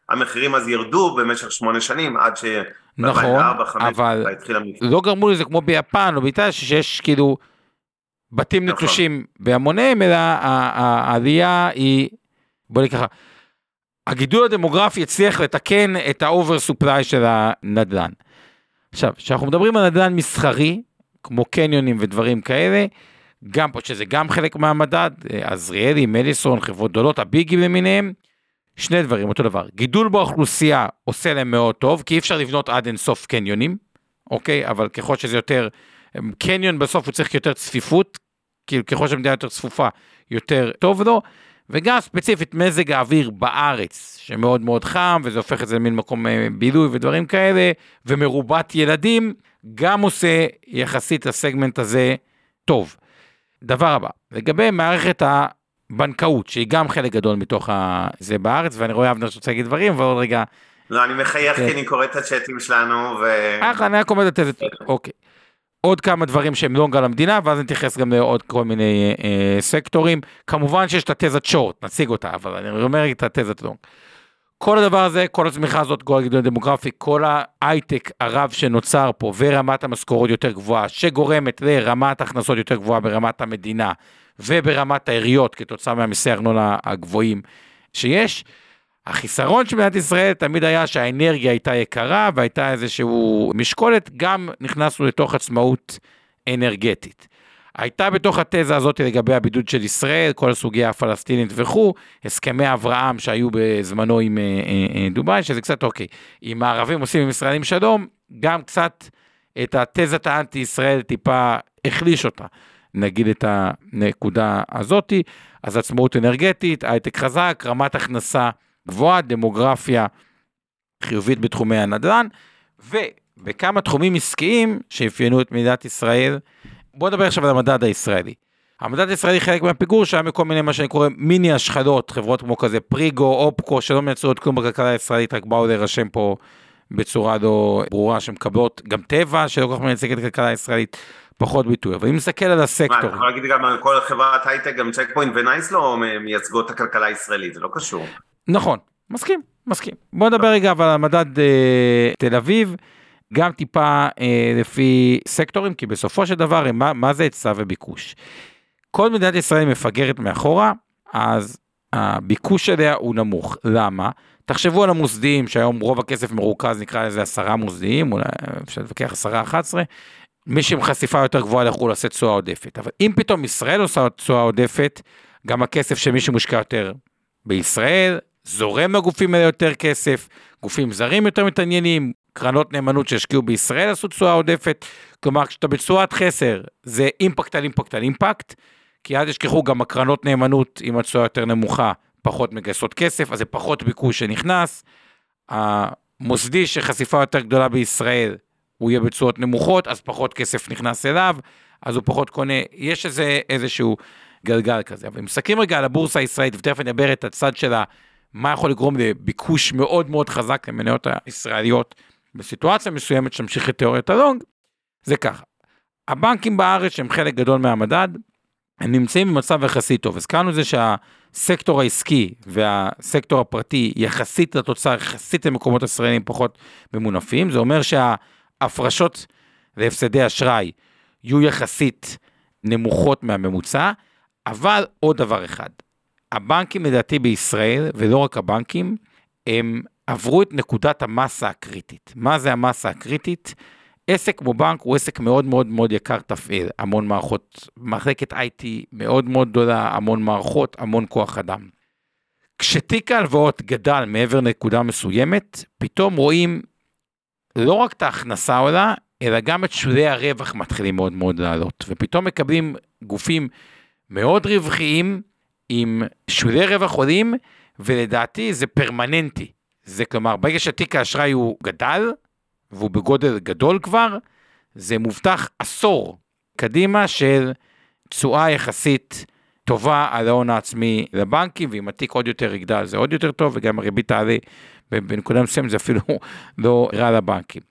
והמחירים אז ירדו במשך שמונה שנים, עד ש... נכון, אבל לא גרמו לזה כמו ביפן או באיטליה, שיש כאילו בתים נכון. נטושים בהמוניהם, אלא העלייה היא, בוא נקרא, הגידול הדמוגרפי הצליח לתקן את ה over supply של הנדל"ן. עכשיו, כשאנחנו מדברים על נדל"ן מסחרי, כמו קניונים ודברים כאלה, גם פה שזה גם חלק מהמדד, עזריאלי, מליסרון, חברות גדולות, הביגים למיניהם, שני דברים, אותו דבר. גידול באוכלוסייה עושה להם מאוד טוב, כי אי אפשר לבנות עד אינסוף קניונים, אוקיי? אבל ככל שזה יותר, קניון בסוף הוא צריך יותר צפיפות, כאילו ככל שהמדינה יותר צפופה, יותר טוב לו. וגם ספציפית מזג האוויר בארץ, שמאוד מאוד חם, וזה הופך את זה למין מקום אה, בילוי ודברים כאלה, ומרובת ילדים, גם עושה יחסית לסגמנט הזה טוב. דבר הבא, לגבי מערכת הבנקאות, שהיא גם חלק גדול מתוך זה בארץ, ואני רואה אבנר שרוצה להגיד דברים, ועוד רגע... לא, אני מחייך כי אני קורא את הצ'אטים שלנו, ו... אחלה, אני רק אומר את זה, אוקיי. עוד כמה דברים שהם לונג על המדינה, ואז נתייחס גם לעוד כל מיני אה, סקטורים. כמובן שיש את התזת שורט, נציג אותה, אבל אני אומר את התזת לונג. כל הדבר הזה, כל הצמיחה הזאת, כל הגידול הדמוגרפי, כל ההייטק הרב שנוצר פה, ורמת המשכורות יותר גבוהה, שגורמת לרמת הכנסות יותר גבוהה ברמת המדינה, וברמת העיריות, כתוצאה מהמיסי ארנונה הגבוהים שיש, החיסרון של מדינת ישראל תמיד היה שהאנרגיה הייתה יקרה והייתה איזשהו משקולת, גם נכנסנו לתוך עצמאות אנרגטית. הייתה בתוך התזה הזאת לגבי הבידוד של ישראל, כל הסוגיה הפלסטינית וכו', הסכמי אברהם שהיו בזמנו עם אה, אה, אה, דובאי, שזה קצת אוקיי. אם הערבים עושים עם ישראלים שלום, גם קצת את התזת האנטי ישראל טיפה החליש אותה, נגיד את הנקודה הזאתי. אז עצמאות אנרגטית, הייטק חזק, רמת הכנסה גבוהה, דמוגרפיה חיובית בתחומי הנדל"ן, ובכמה תחומים עסקיים שאפיינו את מדינת ישראל. בואו נדבר עכשיו על המדד הישראלי. המדד הישראלי חלק מהפיגור שהיה מכל מיני מה שאני קורא מיני השחלות, חברות כמו כזה פריגו, אופקו, שלא מייצרות כלום בכלכלה הישראלית, רק באו להירשם פה בצורה לא ברורה, שמקבלות גם טבע, שלא כל כך מייצגת את הכלכלה הישראלית, פחות ביטוי. אבל אם נסתכל על הסקטור... מה, אתה יכול להגיד גם על כל חברת הייטק, גם צ'ק פוינט ונייס לא מייצגות את הכלכלה הישראלית, זה לא קשור. נכון, מסכים, מסכים. בוא נדבר רגע על המדד אה, תל אביב, גם טיפה אה, לפי סקטורים, כי בסופו של דבר, מה, מה זה היצע וביקוש? כל מדינת ישראל מפגרת מאחורה, אז הביקוש אליה הוא נמוך. למה? תחשבו על המוסדיים, שהיום רוב הכסף מרוכז, נקרא לזה עשרה מוסדיים, אולי אפשר להתווכח עשרה, אחת עשרה. מי שעם חשיפה יותר גבוהה לחו"ל עושה תשואה עודפת. אבל אם פתאום ישראל עושה תשואה עודפת, גם הכסף שמי שמושקע יותר בישראל, זורם לגופים האלה יותר כסף, גופים זרים יותר מתעניינים, קרנות נאמנות שהשקיעו בישראל עשו תשואה עודפת, כלומר כשאתה בתשואת חסר זה אימפקט על אימפקט על אימפקט, כי אל תשכחו גם הקרנות נאמנות עם התשואה יותר נמוכה פחות מגייסות כסף, אז זה פחות ביקוש שנכנס, המוסדי שחשיפה יותר גדולה בישראל הוא יהיה בתשואות נמוכות, אז פחות כסף נכנס אליו, אז הוא פחות קונה, יש איזה, איזשהו גלגל כזה. אבל אם מסתכלים רגע על הבורסה הישראלית, ותכף אני אדבר את הצד של מה יכול לגרום לביקוש מאוד מאוד חזק למניות הישראליות בסיטואציה מסוימת שממשיך את תיאוריית הלונג, זה ככה. הבנקים בארץ שהם חלק גדול מהמדד, הם נמצאים במצב יחסית טוב. הזכרנו את זה שהסקטור העסקי והסקטור הפרטי יחסית לתוצר, יחסית למקומות ישראלים פחות ממונפים, זה אומר שההפרשות והפסדי אשראי יהיו יחסית נמוכות מהממוצע, אבל עוד דבר אחד, הבנקים לדעתי בישראל, ולא רק הבנקים, הם עברו את נקודת המסה הקריטית. מה זה המסה הקריטית? עסק כמו בנק הוא עסק מאוד מאוד מאוד יקר תפעיל, המון מערכות, מחלקת IT מאוד מאוד גדולה, המון מערכות, המון כוח אדם. כשתיק ההלוואות גדל מעבר לנקודה מסוימת, פתאום רואים לא רק את ההכנסה עולה, אלא גם את שולי הרווח מתחילים מאוד מאוד לעלות, ופתאום מקבלים גופים מאוד רווחיים, עם שולי רווח עולים, ולדעתי זה פרמננטי. זה כלומר, ברגע שתיק האשראי הוא גדל, והוא בגודל גדול כבר, זה מובטח עשור קדימה של תשואה יחסית טובה על ההון העצמי לבנקים, ואם התיק עוד יותר יגדל זה עוד יותר טוב, וגם הריבית תעלה בנקודה מסוימת זה אפילו לא רע לבנקים.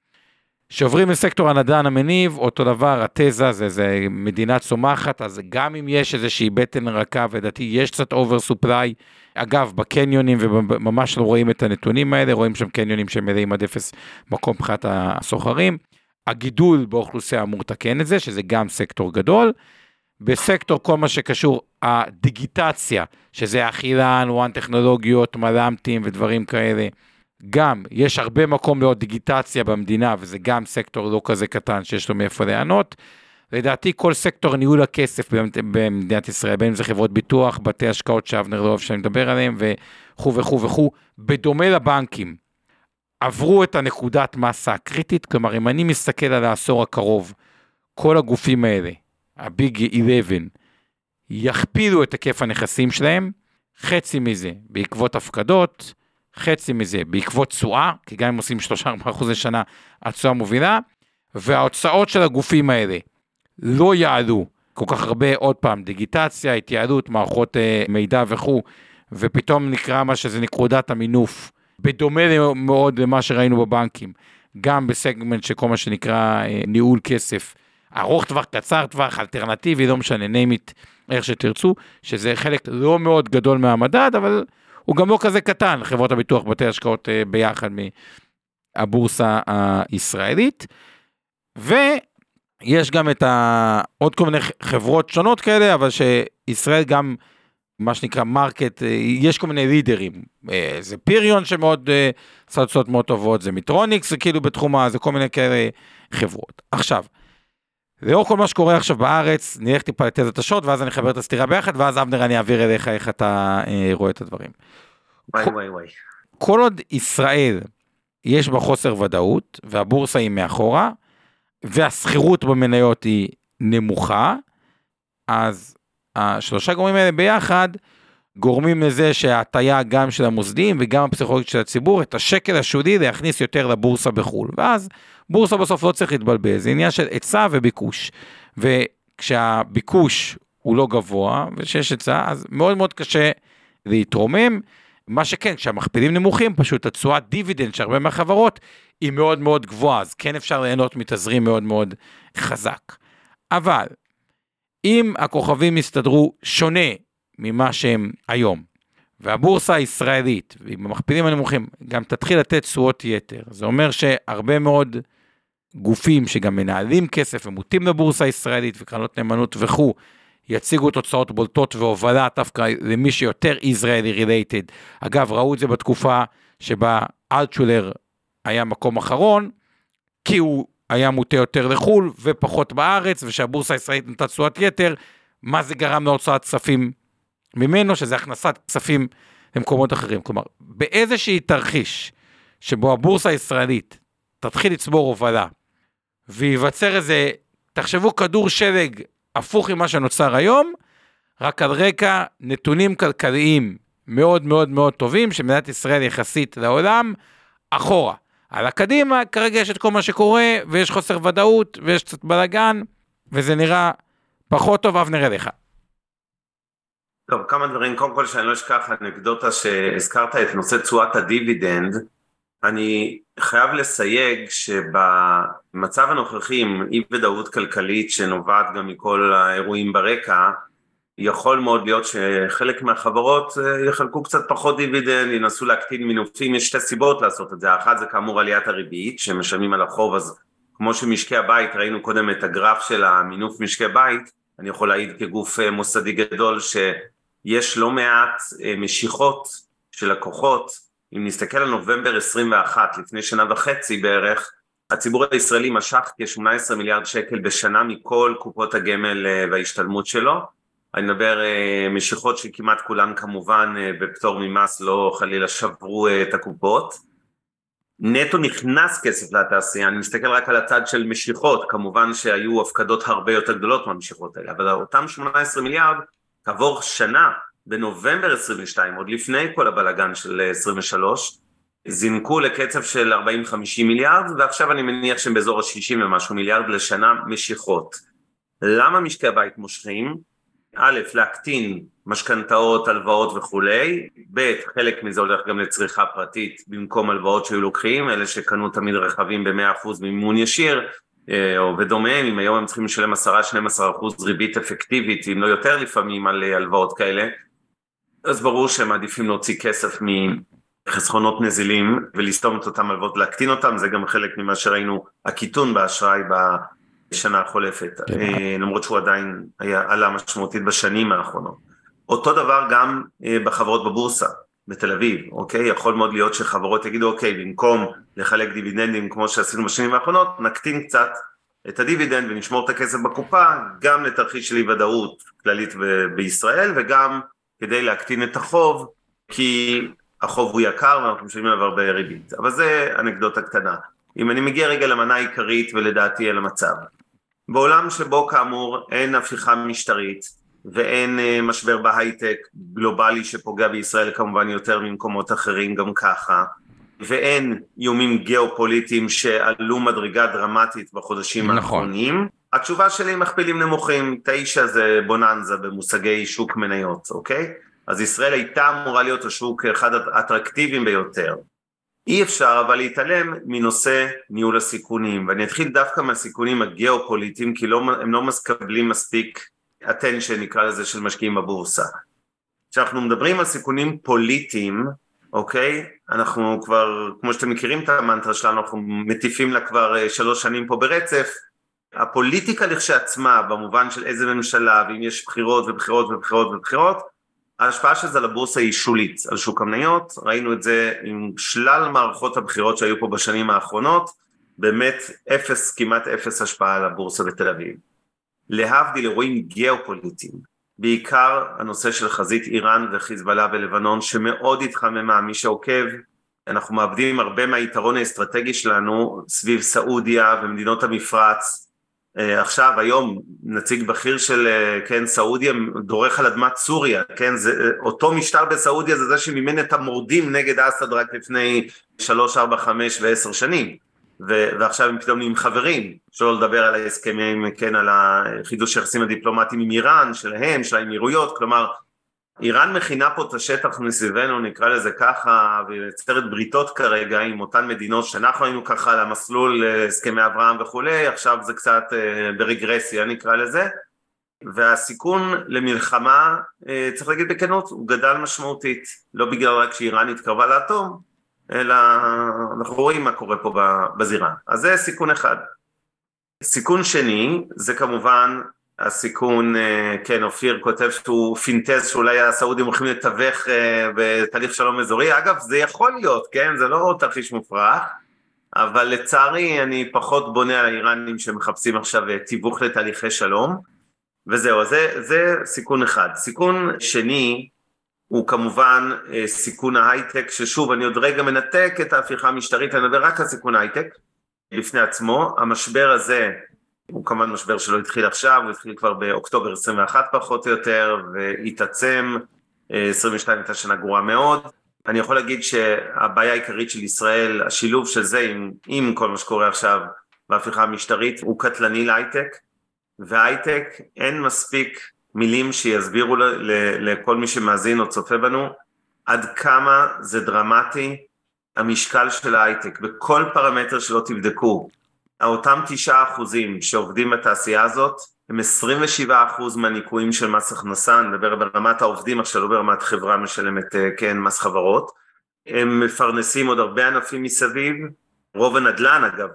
שעוברים לסקטור הנדל"ן המניב, אותו דבר, התזה זה, זה מדינה צומחת, אז גם אם יש איזושהי בטן רכה, ולדעתי יש קצת over supply, אגב, בקניונים, וממש לא רואים את הנתונים האלה, רואים שם קניונים שמלאים עד אפס מקום מבחינת הסוחרים. הגידול באוכלוסייה אמור לתקן את זה, שזה גם סקטור גדול. בסקטור כל מה שקשור הדיגיטציה, שזה אכילן, וואן טכנולוגיות, מל"מטים ודברים כאלה. גם יש הרבה מקום לעוד דיגיטציה במדינה, וזה גם סקטור לא כזה קטן שיש לו מאיפה ליהנות. לדעתי כל סקטור ניהול הכסף במדינת ישראל, בין אם זה חברות ביטוח, בתי השקעות שאבנר לא אוהב שאני מדבר עליהם, וכו' וכו' וכו', בדומה לבנקים, עברו את הנקודת מסה הקריטית, כלומר אם אני מסתכל על העשור הקרוב, כל הגופים האלה, הביג 11, יכפילו את היקף הנכסים שלהם, חצי מזה בעקבות הפקדות, חצי מזה בעקבות תשואה, כי גם אם עושים 3-4% לשנה, התשואה מובילה, וההוצאות של הגופים האלה לא יעלו כל כך הרבה, עוד פעם, דיגיטציה, התייעלות, מערכות אה, מידע וכו', ופתאום נקרא מה שזה נקודת המינוף, בדומה מאוד למה שראינו בבנקים, גם בסגמנט של כל מה שנקרא אה, ניהול כסף, ארוך טווח, קצר טווח, אלטרנטיבי, לא משנה, name it, איך שתרצו, שזה חלק לא מאוד גדול מהמדד, אבל הוא גם לא כזה קטן, חברות הביטוח, בתי השקעות אה, ביחד מהבורסה הישראלית. ויש גם את ה... עוד כל מיני חברות שונות כאלה, אבל שישראל גם, מה שנקרא מרקט, אה, יש כל מיני לידרים. אה, זה פיריון שמאוד, סלצות מאוד טובות, זה מיטרוניקס, זה כאילו בתחום ה... זה כל מיני כאלה חברות. עכשיו, לאור כל מה שקורה עכשיו בארץ, נלך טיפה לתזת השוט, ואז אני אחבר את הסתירה ביחד, ואז אבנר אני אעביר אליך איך אתה אה, רואה את הדברים. וואי וואי וואי. כל עוד ישראל יש בה חוסר ודאות, והבורסה היא מאחורה, והשכירות במניות היא נמוכה, אז השלושה גורמים האלה ביחד גורמים לזה שההטייה גם של המוסדים וגם הפסיכולוגית של הציבור, את השקל השולי להכניס יותר לבורסה בחו"ל. ואז בורסה בסוף לא צריך להתבלבל, זה עניין של היצע וביקוש. וכשהביקוש הוא לא גבוה ושיש היצע, אז מאוד מאוד קשה להתרומם. מה שכן, כשהמכפילים נמוכים, פשוט התשואת דיבידנד של הרבה מהחברות היא מאוד מאוד גבוהה, אז כן אפשר ליהנות מתזרים מאוד מאוד חזק. אבל אם הכוכבים יסתדרו שונה ממה שהם היום, והבורסה הישראלית, עם המכפילים הנמוכים, גם תתחיל לתת תשואות יתר, זה אומר שהרבה מאוד גופים שגם מנהלים כסף ומוטים לבורסה הישראלית וקרנות נאמנות וכו', יציגו תוצאות בולטות והובלה דווקא למי שיותר ישראלי רילייטד. אגב, ראו את זה בתקופה שבה אלטשולר היה מקום אחרון, כי הוא היה מוטה יותר לחו"ל ופחות בארץ, ושהבורסה הישראלית נתנה תשואת יתר, מה זה גרם להוצאת כספים ממנו, שזה הכנסת כספים למקומות אחרים. כלומר, באיזשהי תרחיש שבו הבורסה הישראלית תתחיל לצבור הובלה, וייווצר איזה, תחשבו כדור שלג הפוך ממה שנוצר היום, רק על רקע נתונים כלכליים מאוד מאוד מאוד טובים, שמדינת ישראל יחסית לעולם, אחורה. על הקדימה, כרגע יש את כל מה שקורה, ויש חוסר ודאות, ויש קצת בלאגן, וזה נראה פחות טוב, אבנר אליך. טוב, כמה דברים, קודם כל שאני לא אשכח אנקדוטה שהזכרת את נושא תשואת הדיבידנד, אני חייב לסייג שבמצב הנוכחי עם אי ודאות כלכלית שנובעת גם מכל האירועים ברקע, יכול מאוד להיות שחלק מהחברות אה, יחלקו קצת פחות דיבידנד, ינסו להקטין מינופים, יש שתי סיבות לעשות את זה, האחת זה כאמור עליית הריבית שמשלמים על החוב, אז כמו שמשקי הבית, ראינו קודם את הגרף של המינוף משקי בית, אני יכול להעיד כגוף אה, מוסדי גדול שיש לא מעט אה, משיכות של לקוחות אם נסתכל על נובמבר 21, לפני שנה וחצי בערך, הציבור הישראלי משך כ-18 מיליארד שקל בשנה מכל קופות הגמל אה, וההשתלמות שלו. אני מדבר אה, משיכות שכמעט כולן כמובן אה, בפטור ממס לא חלילה שברו את הקופות. נטו נכנס כסף לתעשייה, אני מסתכל רק על הצד של משיכות, כמובן שהיו הפקדות הרבה יותר גדולות מהמשיכות האלה, אבל אותם 18 מיליארד כעבור שנה בנובמבר 22, עוד לפני כל הבלגן של 23, זינקו לקצב של 40-50 מיליארד, ועכשיו אני מניח שהם באזור ה-60 ומשהו מיליארד לשנה משיכות. למה משקי הבית מושכים? א', להקטין משכנתאות, הלוואות וכולי, ב', חלק מזה הולך גם לצריכה פרטית במקום הלוואות שהיו לוקחים, אלה שקנו תמיד רכבים ב-100% מימון ישיר, אה, ודומיהם, אם היום הם צריכים לשלם 10-12% ריבית אפקטיבית, אם לא יותר לפעמים על אה, הלוואות כאלה, אז ברור שהם מעדיפים להוציא כסף מחסכונות נזילים ולסתום את אותם הלוואות, להקטין אותם, זה גם חלק ממה שראינו, הקיטון באשראי בשנה החולפת, כן. אה, למרות שהוא עדיין היה עלה משמעותית בשנים האחרונות. אותו דבר גם אה, בחברות בבורסה, בתל אביב, אוקיי? יכול מאוד להיות שחברות יגידו, אוקיי, במקום לחלק דיבידנדים כמו שעשינו בשנים האחרונות, נקטין קצת את הדיבידנד ונשמור את הכסף בקופה, גם לתרחיש של אי ודאות כללית בישראל וגם כדי להקטין את החוב, כי החוב הוא יקר ואנחנו משלמים עליו הרבה ריבית. אבל זה אנקדוטה קטנה. אם אני מגיע רגע למנה העיקרית ולדעתי על המצב. בעולם שבו כאמור אין הפיכה משטרית, ואין אה, משבר בהייטק גלובלי שפוגע בישראל כמובן יותר ממקומות אחרים גם ככה, ואין איומים גיאופוליטיים שעלו מדרגה דרמטית בחודשים נכון. האחרונים. התשובה שלי מכפילים נמוכים, תשע זה בוננזה במושגי שוק מניות, אוקיי? אז ישראל הייתה אמורה להיות השוק אחד האטרקטיביים ביותר. אי אפשר אבל להתעלם מנושא ניהול הסיכונים, ואני אתחיל דווקא מהסיכונים הגיאופוליטיים, כי לא, הם לא מקבלים מספיק attention נקרא לזה של משקיעים בבורסה. כשאנחנו מדברים על סיכונים פוליטיים, אוקיי? אנחנו כבר, כמו שאתם מכירים את המנטרה שלנו, אנחנו מטיפים לה כבר אה, שלוש שנים פה ברצף. הפוליטיקה לכשעצמה, במובן של איזה ממשלה, ואם יש בחירות ובחירות ובחירות ובחירות, ההשפעה של זה על הבורסה היא שולית, על שוק המניות, ראינו את זה עם שלל מערכות הבחירות שהיו פה בשנים האחרונות, באמת אפס, כמעט אפס השפעה על הבורסה בתל אביב. להבדיל אירועים גיאופוליטיים, בעיקר הנושא של חזית איראן וחיזבאללה ולבנון שמאוד התחממה, מי שעוקב, אנחנו מאבדים הרבה מהיתרון האסטרטגי שלנו סביב סעודיה ומדינות המפרץ, עכשיו היום נציג בכיר של אה, כן סעודיה דורך על אדמת סוריה כן זה אה, אותו משטר בסעודיה זה זה שמימן את המורדים נגד אסד רק לפני שלוש ארבע חמש ועשר שנים. ו- ועכשיו הם פתאום נהיים חברים. שלא לדבר על ההסכמים כן על החידוש היחסים הדיפלומטיים עם איראן שלהם של האמירויות. כלומר איראן מכינה פה את השטח מסביבנו, נקרא לזה ככה, ויוצרת בריתות כרגע עם אותן מדינות שאנחנו היינו ככה על המסלול הסכמי אברהם וכולי, עכשיו זה קצת אה, ברגרסיה נקרא לזה, והסיכון למלחמה, אה, צריך להגיד בכנות, הוא גדל משמעותית, לא בגלל רק שאיראן התקרבה לאטום, אלא אנחנו רואים מה קורה פה בזירה. אז זה סיכון אחד. סיכון שני זה כמובן הסיכון, אה, כן, אופיר כותב שהוא פינטז שאולי הסעודים הולכים לתווך אה, בתהליך שלום אזורי, אגב זה יכול להיות, כן, זה לא תרחיש מופרך, אבל לצערי אני פחות בונה על האיראנים שמחפשים עכשיו אה, תיווך לתהליכי שלום, וזהו, זה, זה סיכון אחד. סיכון שני הוא כמובן סיכון ההייטק, ששוב אני עוד רגע מנתק את ההפיכה המשטרית, אני מדבר רק על סיכון ההייטק בפני עצמו, המשבר הזה הוא כמובן משבר שלא התחיל עכשיו, הוא התחיל כבר באוקטובר 21 פחות או יותר, והתעצם, 22 הייתה שנה גרועה מאוד. אני יכול להגיד שהבעיה העיקרית של ישראל, השילוב של זה עם, עם כל מה שקורה עכשיו בהפיכה המשטרית, הוא קטלני להייטק, והייטק אין מספיק מילים שיסבירו ל, ל, לכל מי שמאזין או צופה בנו עד כמה זה דרמטי המשקל של ההייטק בכל פרמטר שלא תבדקו אותם תשעה אחוזים שעובדים בתעשייה הזאת הם 27 אחוז מהניקויים של מס הכנסה, אני מדבר ברמת העובדים עכשיו, לא ברמת חברה משלמת אה, כן מס חברות, הם מפרנסים עוד הרבה ענפים מסביב, רוב הנדל"ן אגב,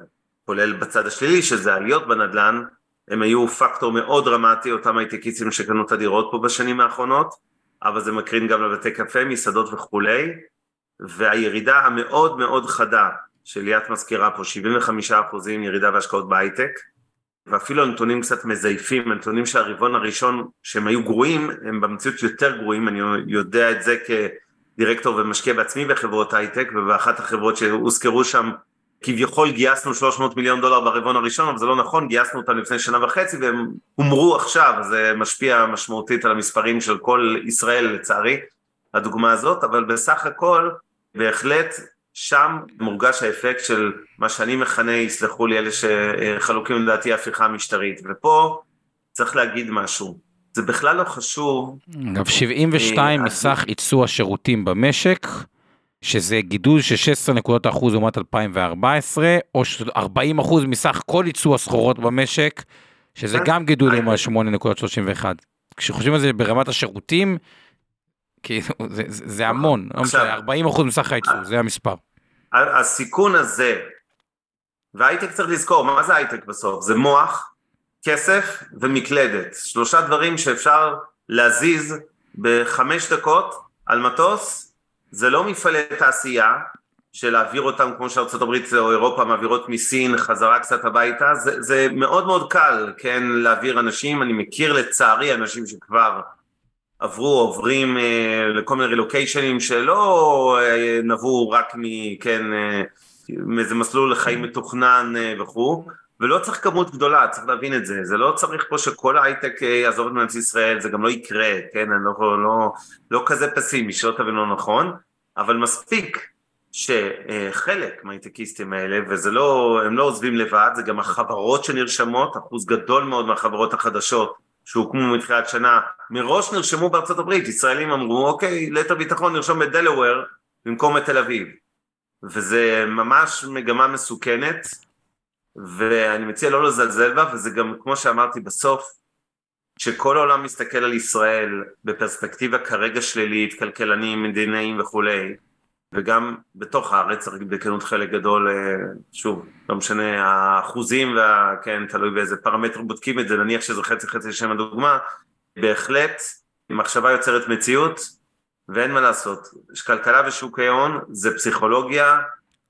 כולל בצד השלילי שזה עליות בנדל"ן, הם היו פקטור מאוד דרמטי, אותם הייטקיסטים שקנו את הדירות פה בשנים האחרונות, אבל זה מקרין גם לבתי קפה, מסעדות וכולי, והירידה המאוד מאוד חדה שליאת מזכירה פה 75 אחוזים ירידה בהשקעות בהייטק ואפילו הנתונים קצת מזייפים, הנתונים של הרבעון הראשון שהם היו גרועים הם במציאות יותר גרועים, אני יודע את זה כדירקטור ומשקיע בעצמי בחברות הייטק ובאחת החברות שהוזכרו שם כביכול גייסנו 300 מיליון דולר ברבעון הראשון אבל זה לא נכון, גייסנו אותם לפני שנה וחצי והם הומרו עכשיו, זה משפיע משמעותית על המספרים של כל ישראל לצערי הדוגמה הזאת, אבל בסך הכל בהחלט שם מורגש האפקט של מה שאני מכנה, יסלחו לי אלה שחלוקים לדעתי ההפיכה המשטרית, ופה צריך להגיד משהו, זה בכלל לא חשוב. אגב, 72 אה, מסך ייצוא השירותים במשק, שזה גידול של 16 נקודות אחוז לעומת 2014, או 40 אחוז מסך כל ייצוא הסחורות במשק, שזה גם גידול לעומת 8.31. כשחושבים על זה ברמת השירותים, כאילו, זה, זה, זה המון, לא משנה, 40 אחוז מסך הייצור, זה המספר. הסיכון הזה, והייטק צריך לזכור, מה זה הייטק בסוף? זה מוח, כסף ומקלדת, שלושה דברים שאפשר להזיז בחמש דקות על מטוס, זה לא מפעלי תעשייה, של להעביר אותם כמו שארה"ב או אירופה מעבירות מסין חזרה קצת הביתה, זה, זה מאוד מאוד קל, כן, להעביר אנשים, אני מכיר לצערי אנשים שכבר עברו, עוברים אה, לכל מיני רילוקיישנים שלא אה, נבעו רק מכן, אה, מאיזה מסלול לחיים מתוכנן וכו', ולא צריך כמות גדולה, צריך להבין את זה, זה לא צריך פה שכל ההייטק אה, יעזוב את מדינת ישראל, זה גם לא יקרה, כן, אני לא, לא, לא כזה פסימי, שלא תבין לא נכון, אבל מספיק שחלק מההייטקיסטים האלה, וזה לא, הם לא עוזבים לבד, זה גם החברות שנרשמות, אחוז גדול מאוד מהחברות החדשות שהוקמו מתחילת שנה, מראש נרשמו בארצות הברית, ישראלים אמרו, אוקיי, ליתר ביטחון נרשום בדלוור במקום בתל אביב, וזה ממש מגמה מסוכנת, ואני מציע לא לזלזל בה, וזה גם, כמו שאמרתי בסוף, שכל העולם מסתכל על ישראל בפרספקטיבה כרגע שלילית, כלכלנים, מדינאים וכולי, וגם בתוך הארץ, בכנות חלק גדול, אה, שוב, לא משנה, האחוזים, וה, כן, תלוי באיזה פרמטר בודקים את זה, נניח שזה חצי חצי לשם הדוגמה, בהחלט מחשבה יוצרת מציאות, ואין מה לעשות. כלכלה ושוק ההון זה פסיכולוגיה,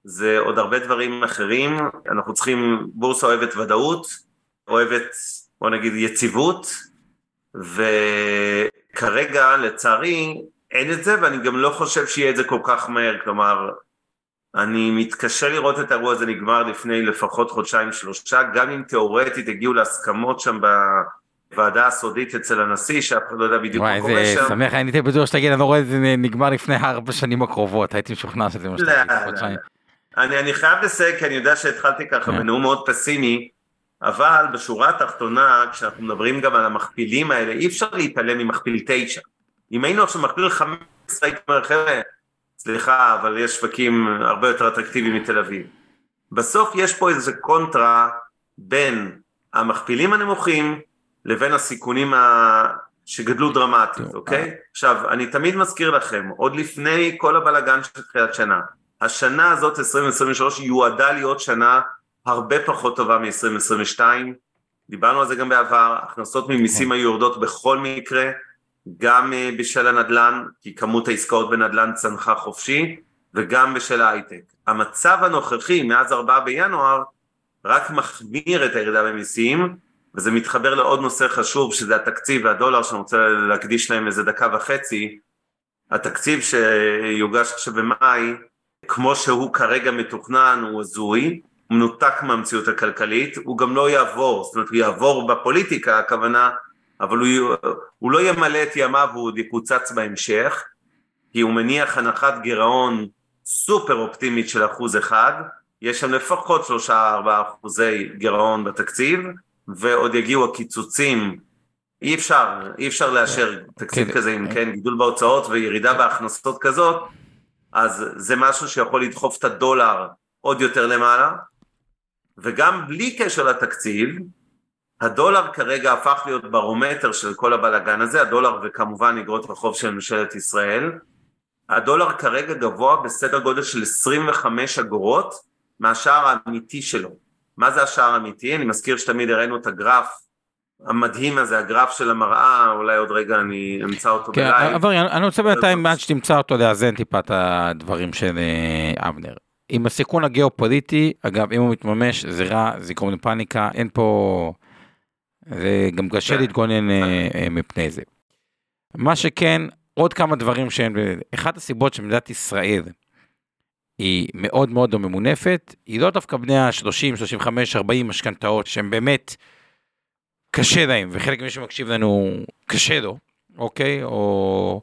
זה עוד הרבה דברים אחרים, אנחנו צריכים, בורסה אוהבת ודאות, אוהבת, בוא נגיד, יציבות, וכרגע, לצערי, אין את זה, ואני גם לא חושב שיהיה את זה כל כך מהר, כלומר, אני מתקשה לראות את האירוע הזה נגמר לפני לפחות חודשיים שלושה, גם אם תאורטית הגיעו להסכמות שם בוועדה הסודית אצל הנשיא, שאף אחד לא יודע בדיוק מה קורה שם. וואי, איזה שמח, הייתי בטוח שתגיד, אני לא רואה את זה נגמר לפני ארבע שנים הקרובות, הייתי משוכנע שזה מה שאתה תגיד, חודשיים. אני, אני חייב לסייג, כי אני יודע שהתחלתי ככה כן. בנאום מאוד פסימי, אבל בשורה התחתונה, כשאנחנו מדברים גם על המכפילים האלה, אי אפשר להתעלם ממכפיל תשע. אם היינו עכשיו מכפיל 15, הייתי אומר, חבר'ה, סליחה, אבל יש שווקים הרבה יותר אטרקטיביים מתל אביב. בסוף יש פה איזה קונטרה בין המכפילים הנמוכים לבין הסיכונים ה... שגדלו דרמטית, אוקיי? עכשיו, אני תמיד מזכיר לכם, עוד לפני כל הבלגן של תחילת שנה, השנה הזאת, 2023, יועדה להיות שנה הרבה פחות טובה מ-2022, דיברנו על זה גם בעבר, הכנסות ממיסים היו יורדות בכל מקרה, גם אה, בשל הנדל"ן, כי כמות העסקאות בנדל"ן צנחה חופשי, וגם בשל ההייטק. המצב הנוכחי מאז 4 בינואר רק מחמיר את הירידה במיסים, וזה מתחבר לעוד נושא חשוב שזה התקציב והדולר שאני רוצה להקדיש להם איזה דקה וחצי. התקציב שיוגש עכשיו במאי, כמו שהוא כרגע מתוכנן, הוא הזוי, הוא מנותק מהמציאות הכלכלית, הוא גם לא יעבור, זאת אומרת הוא יעבור בפוליטיקה, הכוונה אבל הוא, הוא לא ימלא את ימיו והוא עוד יקוצץ בהמשך, כי הוא מניח הנחת גירעון סופר אופטימית של אחוז אחד, יש שם לפחות שלושה ארבעה אחוזי גירעון בתקציב, ועוד יגיעו הקיצוצים, אי אפשר, אי אפשר לאשר תקציב כן. כזה עם כן גידול בהוצאות וירידה בהכנסות כזאת, אז זה משהו שיכול לדחוף את הדולר עוד יותר למעלה, וגם בלי קשר לתקציב, הדולר כרגע הפך להיות ברומטר של כל הבלאגן הזה, הדולר וכמובן אגרות החוב של ממשלת ישראל. הדולר כרגע גבוה בסדר גודל של 25 אגורות מהשער האמיתי שלו. מה זה השער האמיתי? אני מזכיר שתמיד הראינו את הגרף המדהים הזה, הגרף של המראה, אולי עוד רגע אני אמצא אותו כן, בלייב. אבל אני רוצה בינתיים, עד שתמצא אותו, לאזן טיפה את הדברים של אה, אבנר. עם הסיכון הגיאופוליטי, אגב, אם הוא מתממש, זה רע, זה יגרום לפאניקה, אין פה... וגם קשה כן. להתגונן אה, אה, מפני זה. מה שכן, עוד כמה דברים שהם, אחת הסיבות שמדינת ישראל היא מאוד מאוד לא ממונפת, היא לא דווקא בני ה-30, 35, 40 משכנתאות שהם באמת קשה להם, וחלק ממי שמקשיב לנו קשה לו, אוקיי? או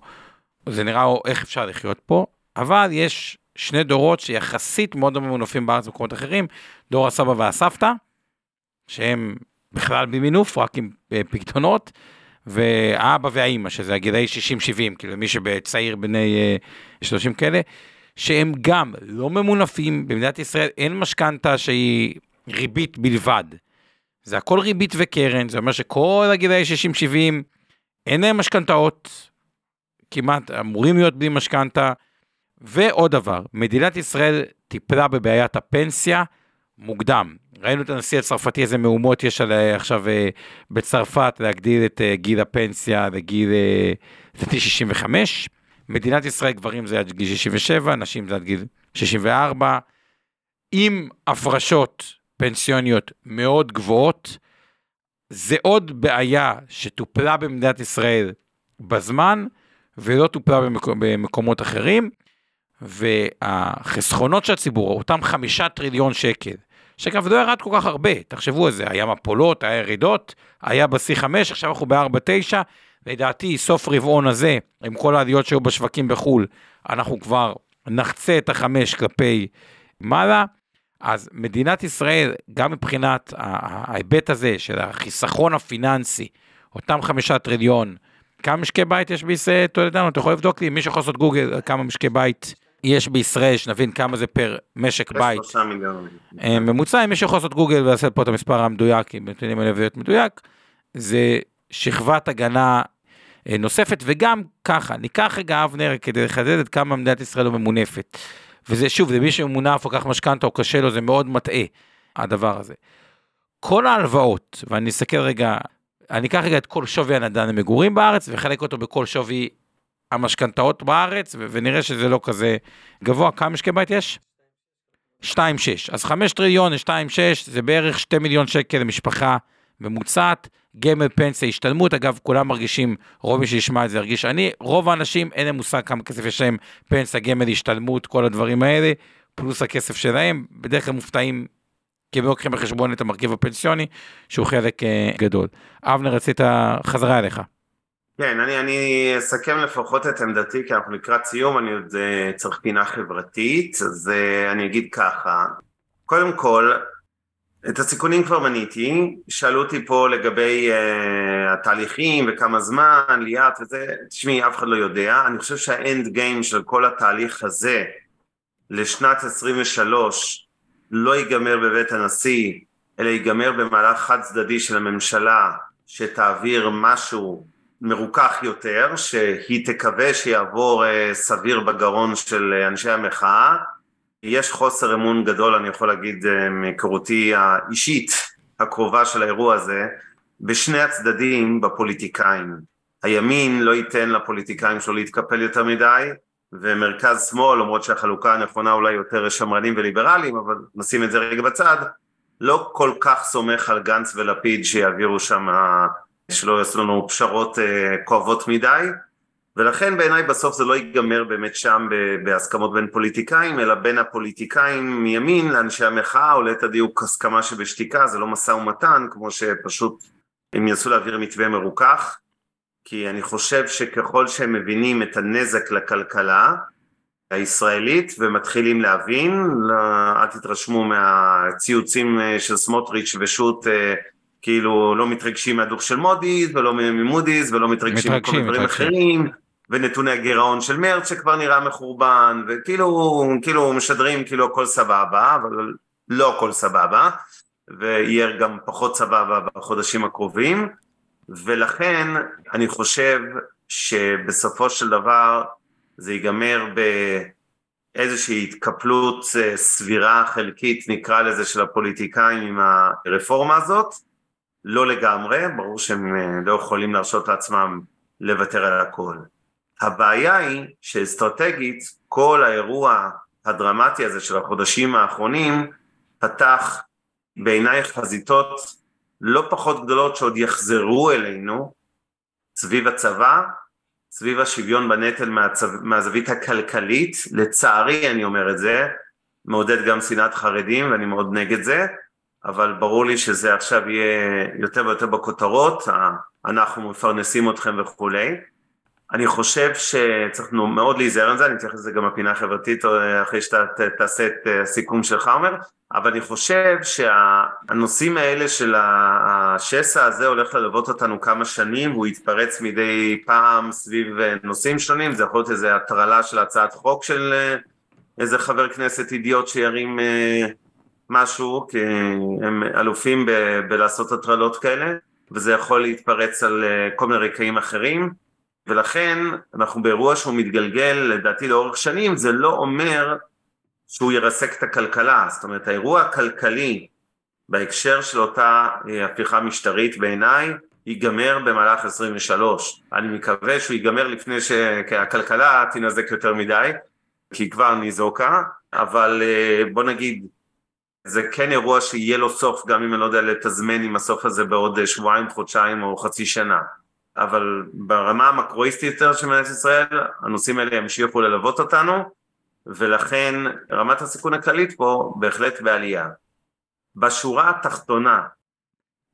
זה נראה איך אפשר לחיות פה, אבל יש שני דורות שיחסית מאוד לא ממונפים בארץ ובמקומות אחרים, דור הסבא והסבתא, שהם בכלל במינוף, רק עם אה, פקדונות, והאבא והאימא, שזה הגילאי 60-70, כאילו מי שבצעיר בני 30 אה, כאלה, שהם גם לא ממונפים, במדינת ישראל אין משכנתה שהיא ריבית בלבד. זה הכל ריבית וקרן, זה אומר שכל הגילאי 60-70 אין להם משכנתאות, כמעט אמורים להיות בלי משכנתה. ועוד דבר, מדינת ישראל טיפלה בבעיית הפנסיה מוקדם. ראינו את הנשיא הצרפתי, איזה מהומות יש על אה, עכשיו אה, בצרפת להגדיל את אה, גיל הפנסיה לגיל, לדעתי 65. מדינת ישראל גברים זה עד גיל 67, נשים זה עד גיל 64. עם הפרשות פנסיוניות מאוד גבוהות, זה עוד בעיה שטופלה במדינת ישראל בזמן, ולא טופלה במקומות, במקומות אחרים, והחסכונות של הציבור, אותם חמישה טריליון שקל, שאגב לא ירד כל כך הרבה, תחשבו על זה, היה מפולות, היה ירידות, היה בשיא 5, עכשיו אנחנו ב-4.9, לדעתי סוף רבעון הזה, עם כל העליות שהיו בשווקים בחו"ל, אנחנו כבר נחצה את החמש כלפי מעלה. אז מדינת ישראל, גם מבחינת ההיבט הזה של החיסכון הפיננסי, אותם חמישה טריליון, כמה משקי בית יש בישראל, תולדנו, אתה יכול לבדוק לי, מי שיכול לעשות גוגל, כמה משקי בית יש בישראל, שנבין כמה זה פר משק בית. אה, ממוצע, אם מי שיכול לעשות גוגל ולעשות פה את המספר המדויק, אם נתונים האלה להיות מדויק, זה שכבת הגנה אה, נוספת, וגם ככה, ניקח רגע אבנר כדי לחדד את כמה מדינת ישראל לא ממונפת. וזה שוב, זה מי שממונף או כך משכנתה או קשה לו, זה מאוד מטעה, הדבר הזה. כל ההלוואות, ואני אסתכל רגע, אני אקח רגע את כל שווי הנדל"ן למגורים בארץ, וחלק אותו בכל שווי המשכנתאות בארץ, ונראה שזה לא כזה גבוה. כמה משקי בית יש? 2.6. אז 5 טריליון ל-2.6 זה בערך 2 מיליון שקל למשפחה ממוצעת. גמל פנסיה השתלמות, אגב, כולם מרגישים, רוב מי שישמע את זה ירגיש אני, רוב האנשים אין להם מושג כמה כסף יש להם, פנסיה, גמל, השתלמות, כל הדברים האלה, פלוס הכסף שלהם, בדרך כלל מופתעים כי הם לא לוקחים בחשבון את המרכיב הפנסיוני, שהוא חלק uh, גדול. אבנר, רצית חזרה אליך. כן, אני, אני אסכם לפחות את עמדתי, כי אנחנו לקראת סיום, אני עוד uh, צריך פינה חברתית, אז uh, אני אגיד ככה, קודם כל, את הסיכונים כבר מניתי, שאלו אותי פה לגבי uh, התהליכים וכמה זמן, ליאת וזה, תשמעי, אף אחד לא יודע, אני חושב שהאנד גיים של כל התהליך הזה לשנת 23 לא ייגמר בבית הנשיא, אלא ייגמר במהלך חד צדדי של הממשלה שתעביר משהו מרוכך יותר, שהיא תקווה שיעבור uh, סביר בגרון של uh, אנשי המחאה יש חוסר אמון גדול, אני יכול להגיד אה, מהיכרותי האישית הקרובה של האירוע הזה, בשני הצדדים בפוליטיקאים. הימין לא ייתן לפוליטיקאים שלו להתקפל יותר מדי, ומרכז שמאל, למרות שהחלוקה הנכונה אולי יותר שמרנים וליברליים, אבל נשים את זה רגע בצד, לא כל כך סומך על גנץ ולפיד שיעבירו שם, שלא יעשו לנו פשרות אה, כואבות מדי, ולכן בעיניי בסוף זה לא ייגמר באמת שם בהסכמות בין פוליטיקאים, אלא בין הפוליטיקאים מימין לאנשי המחאה, או ליתר דיוק הסכמה שבשתיקה, זה לא משא ומתן, כמו שפשוט הם ינסו להעביר מתווה מרוכך, כי אני חושב שככל שהם מבינים את הנזק לכלכלה הישראלית ומתחילים להבין, לא, אל תתרשמו מהציוצים של סמוטריץ' ושות' כאילו לא מתרגשים מהדוח של מודי'ס ולא ממודי'ס ולא מתרגשים מכל מיני דברים אחרים ונתוני הגירעון של מרץ שכבר נראה מחורבן, וכאילו כאילו משדרים כאילו הכל סבבה, אבל לא הכל סבבה, ויהיה גם פחות סבבה בחודשים הקרובים, ולכן אני חושב שבסופו של דבר זה ייגמר באיזושהי התקפלות אה, סבירה חלקית נקרא לזה של הפוליטיקאים עם הרפורמה הזאת, לא לגמרי, ברור שהם אה, לא יכולים להרשות לעצמם לוותר על הכל. הבעיה היא שאסטרטגית כל האירוע הדרמטי הזה של החודשים האחרונים פתח בעיניי חזיתות לא פחות גדולות שעוד יחזרו אלינו סביב הצבא, סביב השוויון בנטל מהצו... מהזווית הכלכלית, לצערי אני אומר את זה, מעודד גם שנאת חרדים ואני מאוד נגד זה, אבל ברור לי שזה עכשיו יהיה יותר ויותר בכותרות, אנחנו מפרנסים אתכם וכולי. אני חושב שצריך מאוד להיזהר על זה, אני אתייחס לזה גם בפינה החברתית אחרי שאתה תעשה את הסיכום שלך אומר, אבל אני חושב שהנושאים האלה של השסע הזה הולך ללוות אותנו כמה שנים והוא יתפרץ מדי פעם סביב נושאים שונים, זה יכול להיות איזה הטרלה של הצעת חוק של איזה חבר כנסת אידיוט שירים משהו, כי הם אלופים ב- בלעשות הטרלות כאלה, וזה יכול להתפרץ על כל מיני רקעים אחרים. ולכן אנחנו באירוע שהוא מתגלגל לדעתי לאורך שנים, זה לא אומר שהוא ירסק את הכלכלה, זאת אומרת האירוע הכלכלי בהקשר של אותה אה, הפיכה משטרית בעיניי ייגמר במהלך 23, אני מקווה שהוא ייגמר לפני שהכלכלה תינזק יותר מדי, כי היא כבר ניזוקה, אבל אה, בוא נגיד זה כן אירוע שיהיה לו סוף גם אם אני לא יודע לתזמן עם הסוף הזה בעוד שבועיים, חודשיים או חצי שנה אבל ברמה המקרואיסטית יותר של מדינת ישראל, הנושאים האלה ימשיכו ללוות אותנו, ולכן רמת הסיכון הכללית פה בהחלט בעלייה. בשורה התחתונה,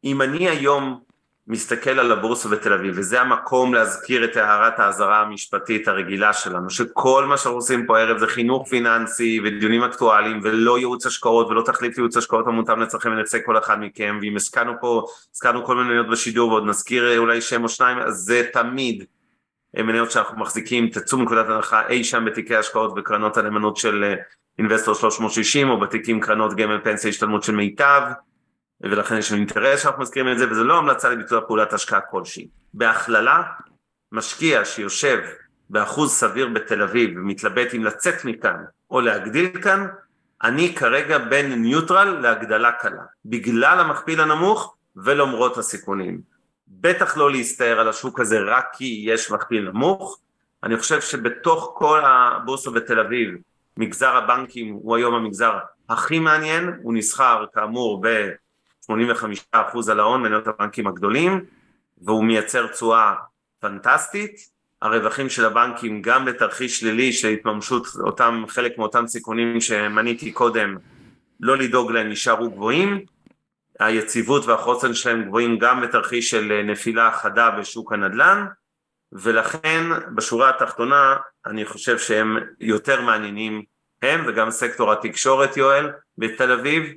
אם אני היום מסתכל על הבורסה בתל אביב, וזה המקום להזכיר את הערת האזהרה המשפטית הרגילה שלנו, שכל מה שאנחנו עושים פה הערב זה חינוך פיננסי ודיונים אקטואליים ולא ייעוץ השקעות ולא תחליף ייעוץ השקעות המותאם לצרכי ונצא כל אחד מכם, ואם הזכרנו פה, הזכרנו כל מיני מניות בשידור ועוד נזכיר אולי שם או שניים, אז זה תמיד מניות שאנחנו מחזיקים, תצאו מנקודת הנחה אי שם בתיקי השקעות וקרנות הנאמנות של אינבסטור 360 או בתיקים קרנות גמל פנסיה השתלמות של מיטב ולכן יש לנו אינטרס שאנחנו מזכירים את זה וזה לא המלצה לביצוע פעולת השקעה כלשהי. בהכללה, משקיע שיושב באחוז סביר בתל אביב ומתלבט אם לצאת מכאן או להגדיל כאן, אני כרגע בין ניוטרל להגדלה קלה, בגלל המכפיל הנמוך ולמרות הסיכונים. בטח לא להסתער על השוק הזה רק כי יש מכפיל נמוך, אני חושב שבתוך כל הבורסה בתל אביב, מגזר הבנקים הוא היום המגזר הכי מעניין, הוא נסחר כאמור ב... 85% על ההון מניות הבנקים הגדולים והוא מייצר תשואה פנטסטית. הרווחים של הבנקים גם בתרחיש שלילי של התממשות אותם חלק מאותם סיכונים שמניתי קודם לא לדאוג להם נשארו גבוהים. היציבות והחוסן שלהם גבוהים גם בתרחיש של נפילה חדה בשוק הנדל"ן. ולכן בשורה התחתונה אני חושב שהם יותר מעניינים הם וגם סקטור התקשורת יואל בתל אביב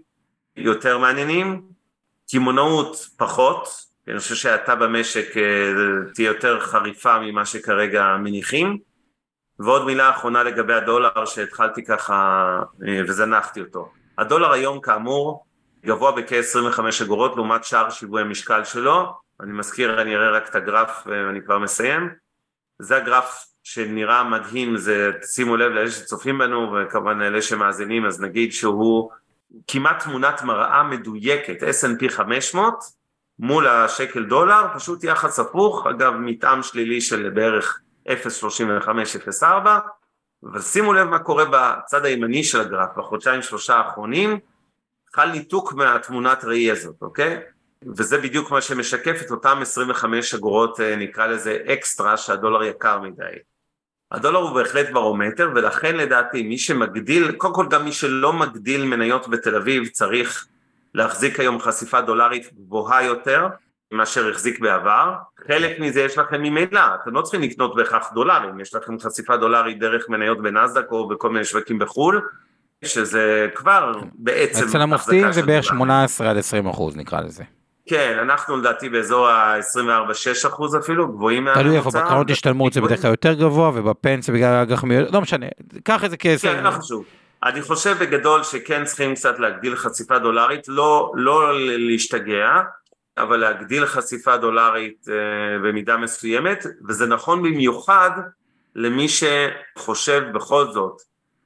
יותר מעניינים קמעונאות פחות, אני חושב שהאטה במשק אה, תהיה יותר חריפה ממה שכרגע מניחים. ועוד מילה אחרונה לגבי הדולר שהתחלתי ככה אה, וזנחתי אותו. הדולר היום כאמור גבוה בכ-25 אגורות לעומת שאר שיווי המשקל שלו. אני מזכיר, אני אראה רק את הגרף ואני כבר מסיים. זה הגרף שנראה מדהים, זה שימו לב לאלה שצופים בנו וכמובן לאלה שמאזינים אז נגיד שהוא כמעט תמונת מראה מדויקת, S&P 500 מול השקל דולר, פשוט יחס הפוך, אגב מתאם שלילי של בערך 0.35-0.4 אבל שימו לב מה קורה בצד הימני של הגרף, בחודשיים שלושה האחרונים חל ניתוק מהתמונת ראי הזאת, אוקיי? וזה בדיוק מה שמשקף את אותם 25 אגורות אה, נקרא לזה אקסטרה שהדולר יקר מדי הדולר הוא בהחלט ברומטר ולכן לדעתי מי שמגדיל, קודם כל גם מי שלא מגדיל מניות בתל אביב צריך להחזיק היום חשיפה דולרית גבוהה יותר מאשר החזיק בעבר, חלק מזה יש לכם ממילא, אתם לא צריכים לקנות בהכרח דולרים, יש לכם חשיפה דולרית דרך מניות בנסדק או בכל מיני שווקים בחו"ל, שזה כבר בעצם... אצל המופתים זה בערך 18 עד 20 אחוז נקרא לזה. כן, אנחנו לדעתי באזור ה-24-6 אחוז אפילו, גבוהים מהממוצע. תלוי איפה, בקרנות השתלמות זה בדרך כלל יותר גבוה, ובפנסיה בגלל הגחמיות, לא משנה, קח את זה כסף. כן, לא חשוב. אני חושב בגדול שכן צריכים קצת להגדיל חשיפה דולרית, לא, לא להשתגע, אבל להגדיל חשיפה דולרית אה, במידה מסוימת, וזה נכון במיוחד למי שחושב בכל זאת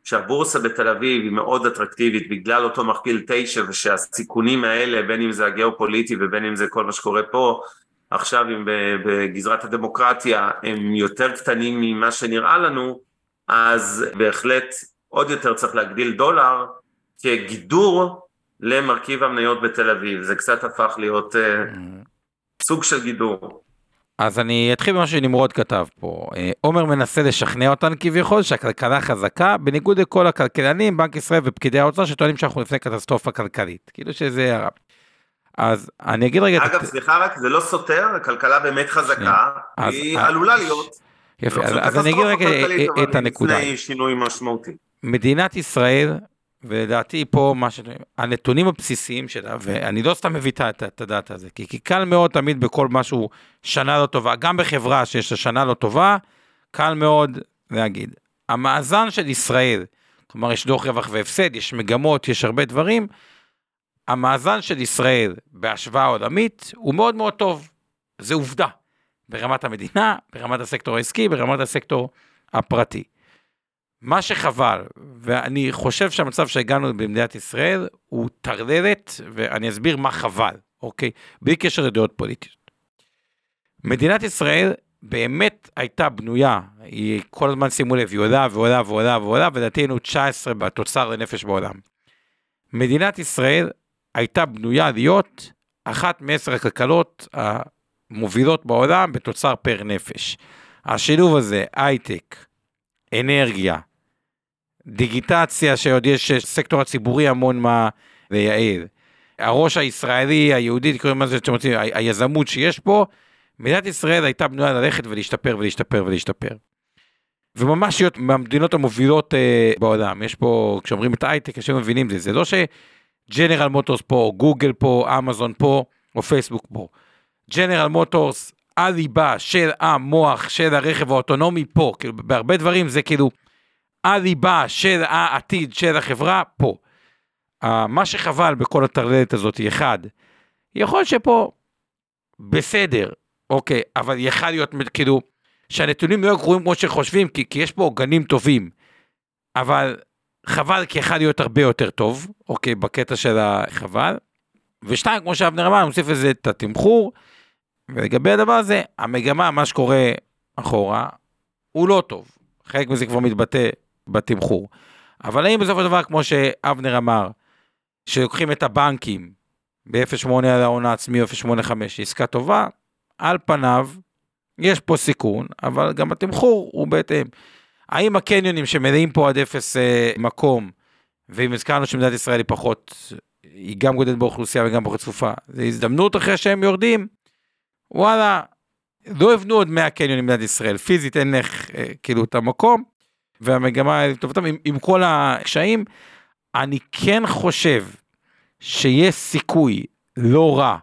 שהבורסה בתל אביב היא מאוד אטרקטיבית בגלל אותו מכפיל תשע ושהסיכונים האלה בין אם זה הגיאופוליטי ובין אם זה כל מה שקורה פה עכשיו אם בגזרת הדמוקרטיה הם יותר קטנים ממה שנראה לנו אז בהחלט עוד יותר צריך להגדיל דולר כגידור למרכיב המניות בתל אביב. זה קצת הפך להיות uh, סוג של גידור אז אני אתחיל במה שנמרוד כתב פה. אה, עומר מנסה לשכנע אותנו כביכול שהכלכלה חזקה, בניגוד לכל הכלכלנים, בנק ישראל ופקידי האוצר שטוענים שאנחנו לפני קטסטרופה כלכלית. כאילו שזה הרע. אז אני אגיד רגע... אגב, סליחה רק, זה לא סותר, הכלכלה באמת חזקה, היא עלולה להיות. יפה, אז אני אגיד רגע את הנקודה. לפני שינוי משמעותי. מדינת ישראל ולדעתי פה מה ש... הנתונים הבסיסיים שלה, ואני לא סתם מביא את הדאטה הזה, כי, כי קל מאוד תמיד בכל משהו שנה לא טובה, גם בחברה שיש לה שנה לא טובה, קל מאוד להגיד. המאזן של ישראל, כלומר יש דוח רווח והפסד, יש מגמות, יש הרבה דברים, המאזן של ישראל בהשוואה עולמית הוא מאוד מאוד טוב, זה עובדה, ברמת המדינה, ברמת הסקטור העסקי, ברמת הסקטור הפרטי. מה שחבל, ואני חושב שהמצב שהגענו במדינת ישראל הוא טרללת, ואני אסביר מה חבל, אוקיי? בלי קשר לדעות פוליטיות. מדינת ישראל באמת הייתה בנויה, היא כל הזמן שימו לב, היא עולה ועולה ועולה ועולה, ולדעתי היינו 19 בתוצר לנפש בעולם. מדינת ישראל הייתה בנויה להיות אחת מעשר הכלכלות המובילות בעולם בתוצר פר נפש. השילוב הזה, הייטק, אנרגיה, דיגיטציה שעוד יש סקטור הציבורי המון מה לייעל, הראש הישראלי, היהודי, תקראו לזה שאתם רוצים, היזמות שיש פה, מדינת ישראל הייתה בנויה ללכת ולהשתפר ולהשתפר ולהשתפר. וממש להיות מהמדינות המובילות אה, בעולם. יש פה, כשאומרים את ההייטק, אנשים מבינים את זה, זה לא שג'נרל מוטורס פה, או גוגל פה, אמזון פה, או פייסבוק פה. ג'נרל מוטורס, הליבה של המוח של הרכב האוטונומי פה, כאילו בהרבה דברים זה כאילו הליבה של העתיד של החברה פה. Uh, מה שחבל בכל הטרללת הזאת, אחד, יכול להיות שפה בסדר, אוקיי, אבל יכל להיות כאילו, שהנתונים לא גרועים כמו שחושבים, כי, כי יש פה עוגנים טובים, אבל חבל כי יכל להיות הרבה יותר טוב, אוקיי, בקטע של החבל. ושתיים, כמו שאבנר אמר, אני מוסיף לזה את התמחור, ולגבי הדבר הזה, המגמה, מה שקורה אחורה, הוא לא טוב. חלק מזה כבר מתבטא בתמחור. אבל האם בסופו של דבר, כמו שאבנר אמר, שלוקחים את הבנקים ב-0.8 על ההון העצמי או 0.85, עסקה טובה, על פניו, יש פה סיכון, אבל גם התמחור הוא בהתאם. האם הקניונים שמלאים פה עד אפס אה, מקום, ואם הזכרנו שמדינת ישראל היא פחות, היא גם גודלת באוכלוסייה וגם פחות צפופה, זו הזדמנות אחרי שהם יורדים, וואלה, לא יבנו עוד 100 קניונים במדינת ישראל, פיזית אין לך אה, כאילו את המקום, והמגמה לטובתם עם, עם כל הקשיים, אני כן חושב שיש סיכוי לא רע,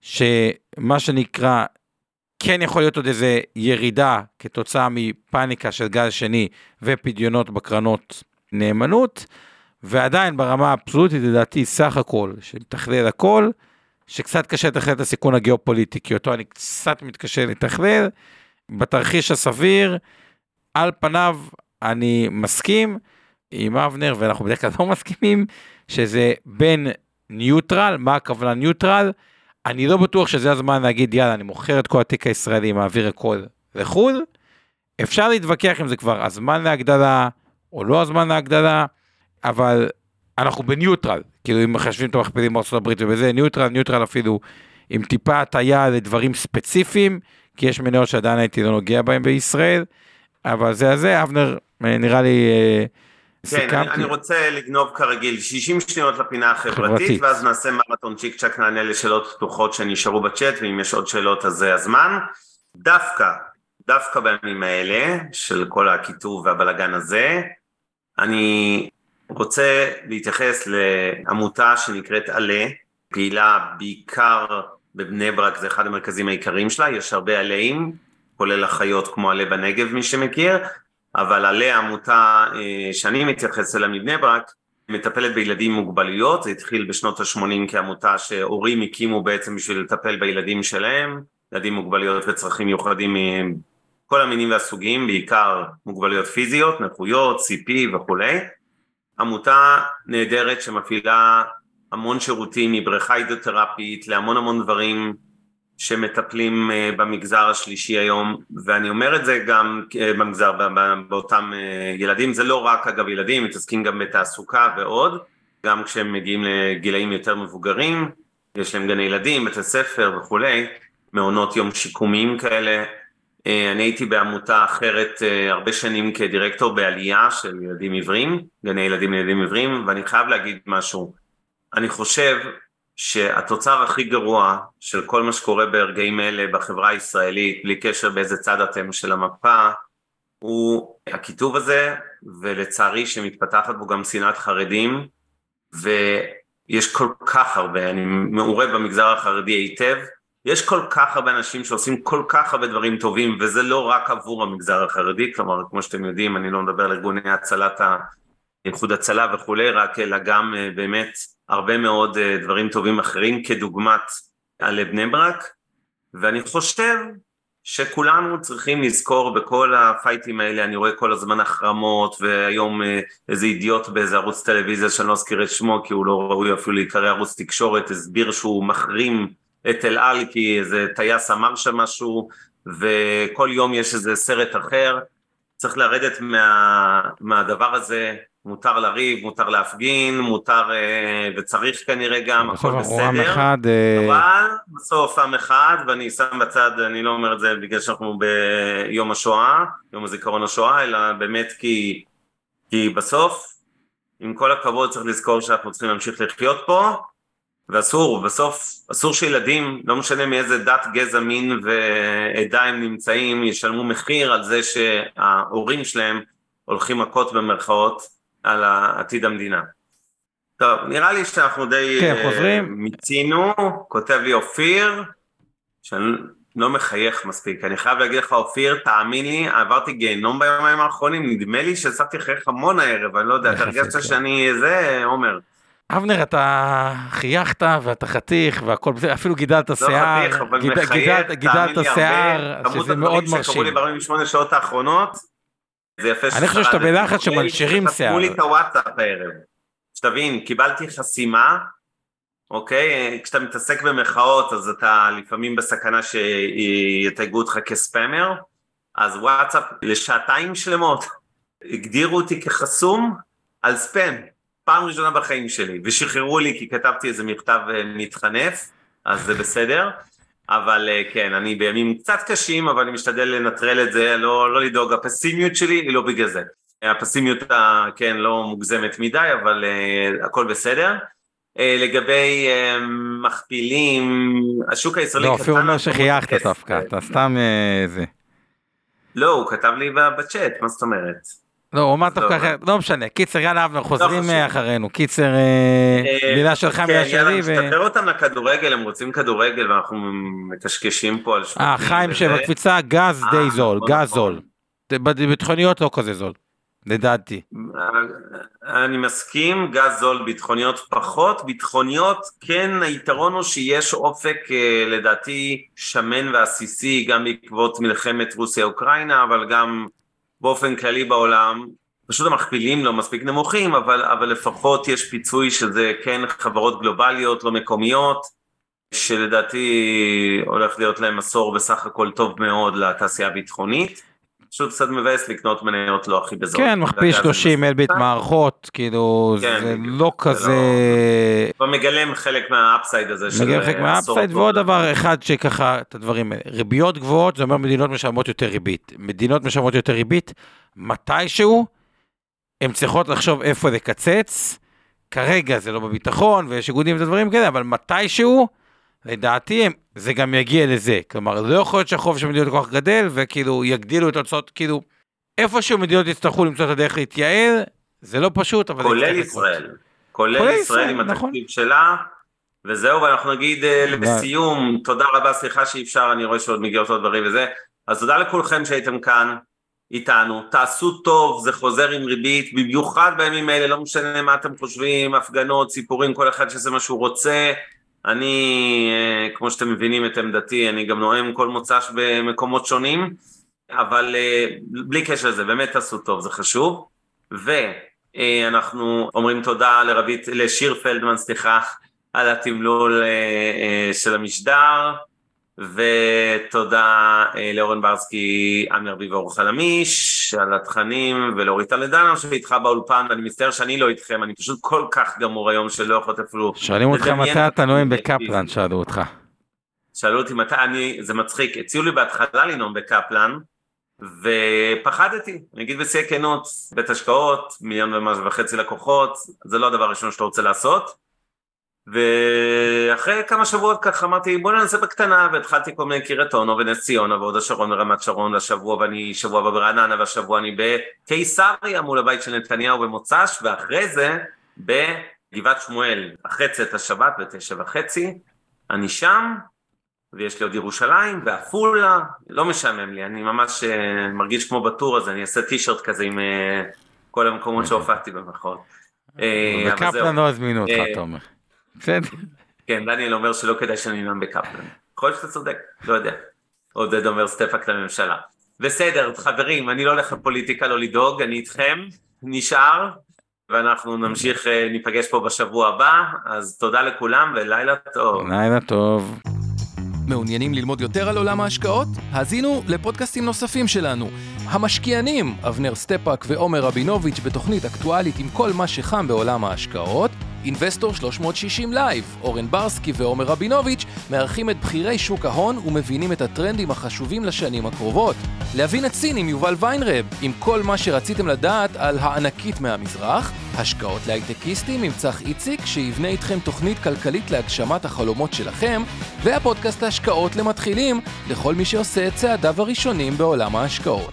שמה שנקרא, כן יכול להיות עוד איזה ירידה כתוצאה מפאניקה של גל שני ופדיונות בקרנות נאמנות, ועדיין ברמה האבסולוטית לדעתי סך הכל, שמתכלל הכל, שקצת קשה לתכלל את הסיכון הגיאופוליטי, כי אותו אני קצת מתקשה לתכלל. בתרחיש הסביר, על פניו אני מסכים עם אבנר, ואנחנו בדרך כלל לא מסכימים, שזה בין ניוטרל, מה הכוונה ניוטרל? אני לא בטוח שזה הזמן להגיד, יאללה, אני מוכר את כל התיק הישראלי, מעביר הכל לחו"ל. אפשר להתווכח אם זה כבר הזמן להגדלה, או לא הזמן להגדלה, אבל אנחנו ב neutral, כאילו אם מחשבים את המכפילים בארצות הברית ובזה, neutral, neutral אפילו עם טיפה הטיה לדברים ספציפיים, כי יש מניות שעדיין הייתי לא נוגע בהם בישראל, אבל זה הזה, אבנר, נראה לי... אה, כן, אני, אני רוצה לגנוב כרגיל 60 שניות לפינה החברתית, חברתית. ואז נעשה מרתון צ'יק צ'אק, נענה לשאלות פתוחות שנשארו בצ'אט, ואם יש עוד שאלות אז זה הזמן. דווקא, דווקא בימים האלה, של כל הקיטוב והבלגן הזה, אני רוצה להתייחס לעמותה שנקראת עלה, פעילה בעיקר בבני ברק, זה אחד המרכזים העיקריים שלה, יש הרבה עליים, כולל אחיות כמו עלה בנגב מי שמכיר, אבל עלה עמותה אה, שאני מתייחס אליה מבני ברק, מטפלת בילדים עם מוגבלויות, זה התחיל בשנות ה-80 כעמותה שהורים הקימו בעצם בשביל לטפל בילדים שלהם, ילדים עם מוגבלויות וצרכים מיוחדים מכל המינים והסוגים, בעיקר מוגבלויות פיזיות, נכויות, CP וכולי. עמותה נהדרת שמפעילה המון שירותים מבריכה הידרותרפית להמון המון דברים שמטפלים אה, במגזר השלישי היום ואני אומר את זה גם אה, במגזר באותם אה, ילדים. זה לא רק אגב ילדים מתעסקים גם בתעסוקה ועוד. גם כשהם מגיעים לגילאים יותר מבוגרים יש להם גני ילדים בתי ספר וכולי מעונות יום שיקומיים כאלה. אני הייתי בעמותה אחרת הרבה שנים כדירקטור בעלייה של ילדים עיוורים, גני ילדים לילדים עיוורים, ואני חייב להגיד משהו. אני חושב שהתוצר הכי גרוע של כל מה שקורה ברגעים אלה בחברה הישראלית, בלי קשר באיזה צד אתם של המפה, הוא הקיטוב הזה, ולצערי שמתפתחת בו גם שנאת חרדים, ויש כל כך הרבה, אני מעורה במגזר החרדי היטב, יש כל כך הרבה אנשים שעושים כל כך הרבה דברים טובים וזה לא רק עבור המגזר החרדי, כלומר כמו שאתם יודעים אני לא מדבר על ארגוני הצלת, איחוד הצלה וכולי, רק אלא גם אה, באמת הרבה מאוד אה, דברים טובים אחרים כדוגמת על בני ברק. ואני חושב שכולנו צריכים לזכור בכל הפייטים האלה, אני רואה כל הזמן החרמות והיום אה, איזה אידיוט באיזה ערוץ טלוויזיה שאני לא אזכיר את שמו כי הוא לא ראוי אפילו להיקרא ערוץ תקשורת, הסביר שהוא מחרים את אל על כי איזה טייס אמר שם משהו וכל יום יש איזה סרט אחר, צריך לרדת מה, מהדבר הזה, מותר לריב, מותר להפגין, מותר אה, וצריך כנראה גם, הכל בסדר, עם אחד, אה, אבל בסוף עם אחד, ואני שם בצד, אני לא אומר את זה בגלל שאנחנו ביום השואה, יום הזיכרון השואה, אלא באמת כי, כי בסוף, עם כל הכבוד צריך לזכור שאנחנו צריכים להמשיך לחיות פה, ואסור, בסוף אסור שילדים, לא משנה מאיזה דת, גזע, מין ועדה הם נמצאים, ישלמו מחיר על זה שההורים שלהם הולכים מכות במרכאות על עתיד המדינה. טוב, נראה לי שאנחנו די כן, חוזרים. מיצינו, כותב לי אופיר, שאני לא מחייך מספיק, אני חייב להגיד לך אופיר, תאמין לי, עברתי גיהנום ביומיים האחרונים, נדמה לי שהצלחתי לחייך המון הערב, אני לא יודע, אתה הרגשת שאני זה, עומר. אבנר, אתה חייכת ואתה חתיך והכל בסדר, אפילו גידלת שיער, לא מחייך, גידלת- שיער. כמות שזה מאוד הדברים שקרו לי מרשים. ב-48 שעות האחרונות, זה יפה אני חושב שאתה. בלחץ שמנשירים חסמו שיער. לי את הוואטסאפ הערב. שתבין, קיבלתי חסימה, אוקיי? כשאתה מתעסק במחאות אז אתה לפעמים בסכנה שיתייגו אותך כספאמר, אז וואטסאפ לשעתיים שלמות הגדירו אותי כחסום על ספאם, פעם ראשונה בחיים שלי, ושחררו לי כי כתבתי איזה מכתב אה, מתחנף, אז זה בסדר. אבל אה, כן, אני בימים קצת קשים, אבל אני משתדל לנטרל את זה, לא, לא לדאוג, הפסימיות שלי היא לא בגלל זה. הפסימיות, ה- כן, לא מוגזמת מדי, אבל uh, הכל בסדר. Uh, לגבי uh, מכפילים, השוק הישראלי לא, קטן... אופיר אומר מאוד שחייכת. דווקא, אתה סתם אה, זה. לא, הוא כתב לי בצ'אט, מה זאת אומרת? לא, הוא אמר לא. דווקא אחרת, לא משנה, קיצר, יאללה אבנר, חוזרים חשוב. אה, אחרינו, קיצר, אה, אה, מילה שלך, כן, מילה יאללה, שלי, ו... נשתחרר אותם לכדורגל, הם רוצים כדורגל ואנחנו מקשקשים פה על שווקים. אה, חיים. שבקפיצה, גז די זול, נכון, גז נכון. זול. בביטחוניות לא כזה זול, לדעתי. אני מסכים, גז זול, ביטחוניות פחות, ביטחוניות כן היתרון הוא שיש אופק לדעתי שמן ועסיסי גם בעקבות מלחמת רוסיה-אוקראינה אבל גם באופן כללי בעולם, פשוט המכפילים לא מספיק נמוכים אבל, אבל לפחות יש פיצוי שזה כן חברות גלובליות לא מקומיות שלדעתי הולך להיות להם עשור בסך הכל טוב מאוד לתעשייה הביטחונית פשוט קצת מבאס לקנות מניות לא הכי בזול. כן, מכפיל זה 30 אלביט. מערכות, כאילו, כן, זה בדיוק, לא זה כזה... כבר מגלם חלק מה upside הזה של מגיע חלק אה, מה upside, ועוד. דבר אחד שככה, את הדברים האלה. ריביות גבוהות, זה אומר מדינות משלמות יותר ריבית. מדינות משלמות יותר ריבית, מתישהו, הן צריכות לחשוב איפה לקצץ. כרגע זה לא בביטחון, ויש איגודים ודברים כאלה, אבל מתישהו, לדעתי, זה גם יגיע לזה. כלומר, לא יכול להיות שהחוב של מדינות כל כך גדל, וכאילו יגדילו את ההוצאות, כאילו, איפשהו מדינות יצטרכו למצוא את הדרך להתייעל, זה לא פשוט, אבל כולל לקרות. ישראל, כולל כולל ישראל ישראל, עם נכון. התקציב שלה, וזהו, ואנחנו נגיד אה, לסיום, תודה רבה, סליחה שאפשר, אני רואה שעוד מגיעות עוד דברים וזה, אז תודה לכולכם שהייתם כאן איתנו, תעשו טוב, זה חוזר עם ריבית, במיוחד בימים האלה, לא משנה מה אתם חושבים, הפגנות, סיפורים, כל אחד שזה מה שהוא רוצה, אני, אה, כמו שאתם מבינים את עמדתי, אני גם נואם כל מוצ"ש במקומות שונים, אבל אה, בלי קשר לזה, באמת תעשו טוב, זה חשוב. ואנחנו אומרים תודה לרבית, לשיר פלדמן, סליחה, על התמלול אה, אה, של המשדר, ותודה אה, לאורן ברסקי, עמי ארביב ואור חלמיש, על התכנים, ולאורית טלדנו שאיתך באולפן, ואני מצטער שאני לא איתכם, אני פשוט כל כך גמור היום שלא יכולת אפילו... שואלים אותך מתי אתה נואם. בקפלן, שאלו אותך. שאלו אותי מתי, אני, זה מצחיק, הציעו לי בהתחלה לנאום בקפלן, ופחדתי, אני אגיד בשיא הכנות, בית השקעות, מיליון ומשהו וחצי לקוחות, זה לא הדבר הראשון שאתה רוצה לעשות. ואחרי כמה שבועות ככה אמרתי בוא ננסה בקטנה והתחלתי כל מיני קריית אונו ונס ציונה והוד השרון ורמת שרון והשבוע ואני שבוע הבא ברעננה והשבוע אני בקיסריה מול הבית של נתניהו במוצ"ש ואחרי זה בגבעת שמואל אחרי צאת השבת בתשע וחצי אני שם ויש לי עוד ירושלים ועפולה, לא משעמם לי, אני ממש אה, מרגיש כמו בטור הזה, אני אעשה טישרט כזה עם אה, כל המקומות שהופעתי במחאות. אה. בקפלן לא הזמינו אותך, אתה אומר. בסדר. כן, דניאל אומר שלא כדאי שאני אנאם בקפלן. יכול להיות שאתה צודק, לא יודע. עודד אומר סטפאק לממשלה. בסדר, חברים, אני לא הולך לפוליטיקה, לא לדאוג, אני איתכם, נשאר, ואנחנו נמשיך, אה, ניפגש פה בשבוע הבא, אז תודה לכולם ולילה טוב. לילה טוב. מעוניינים ללמוד יותר על עולם ההשקעות? האזינו לפודקאסטים נוספים שלנו. המשקיענים, אבנר סטפאק ועומר רבינוביץ' בתוכנית אקטואלית עם כל מה שחם בעולם ההשקעות, Investor 360 Live, אורן ברסקי ועומר רבינוביץ' מארחים את בכירי שוק ההון ומבינים את הטרנדים החשובים לשנים הקרובות. להבין את סין עם יובל ויינרב, עם כל מה שרציתם לדעת על הענקית מהמזרח, השקעות להייטקיסטים עם צח איציק, שיבנה איתכם תוכנית כלכלית להגשמת החלומות שלכם, והפודקאסט ההשקעות למתחילים, לכל מי שעושה את צעדיו הראשונים בעולם ההשקעות.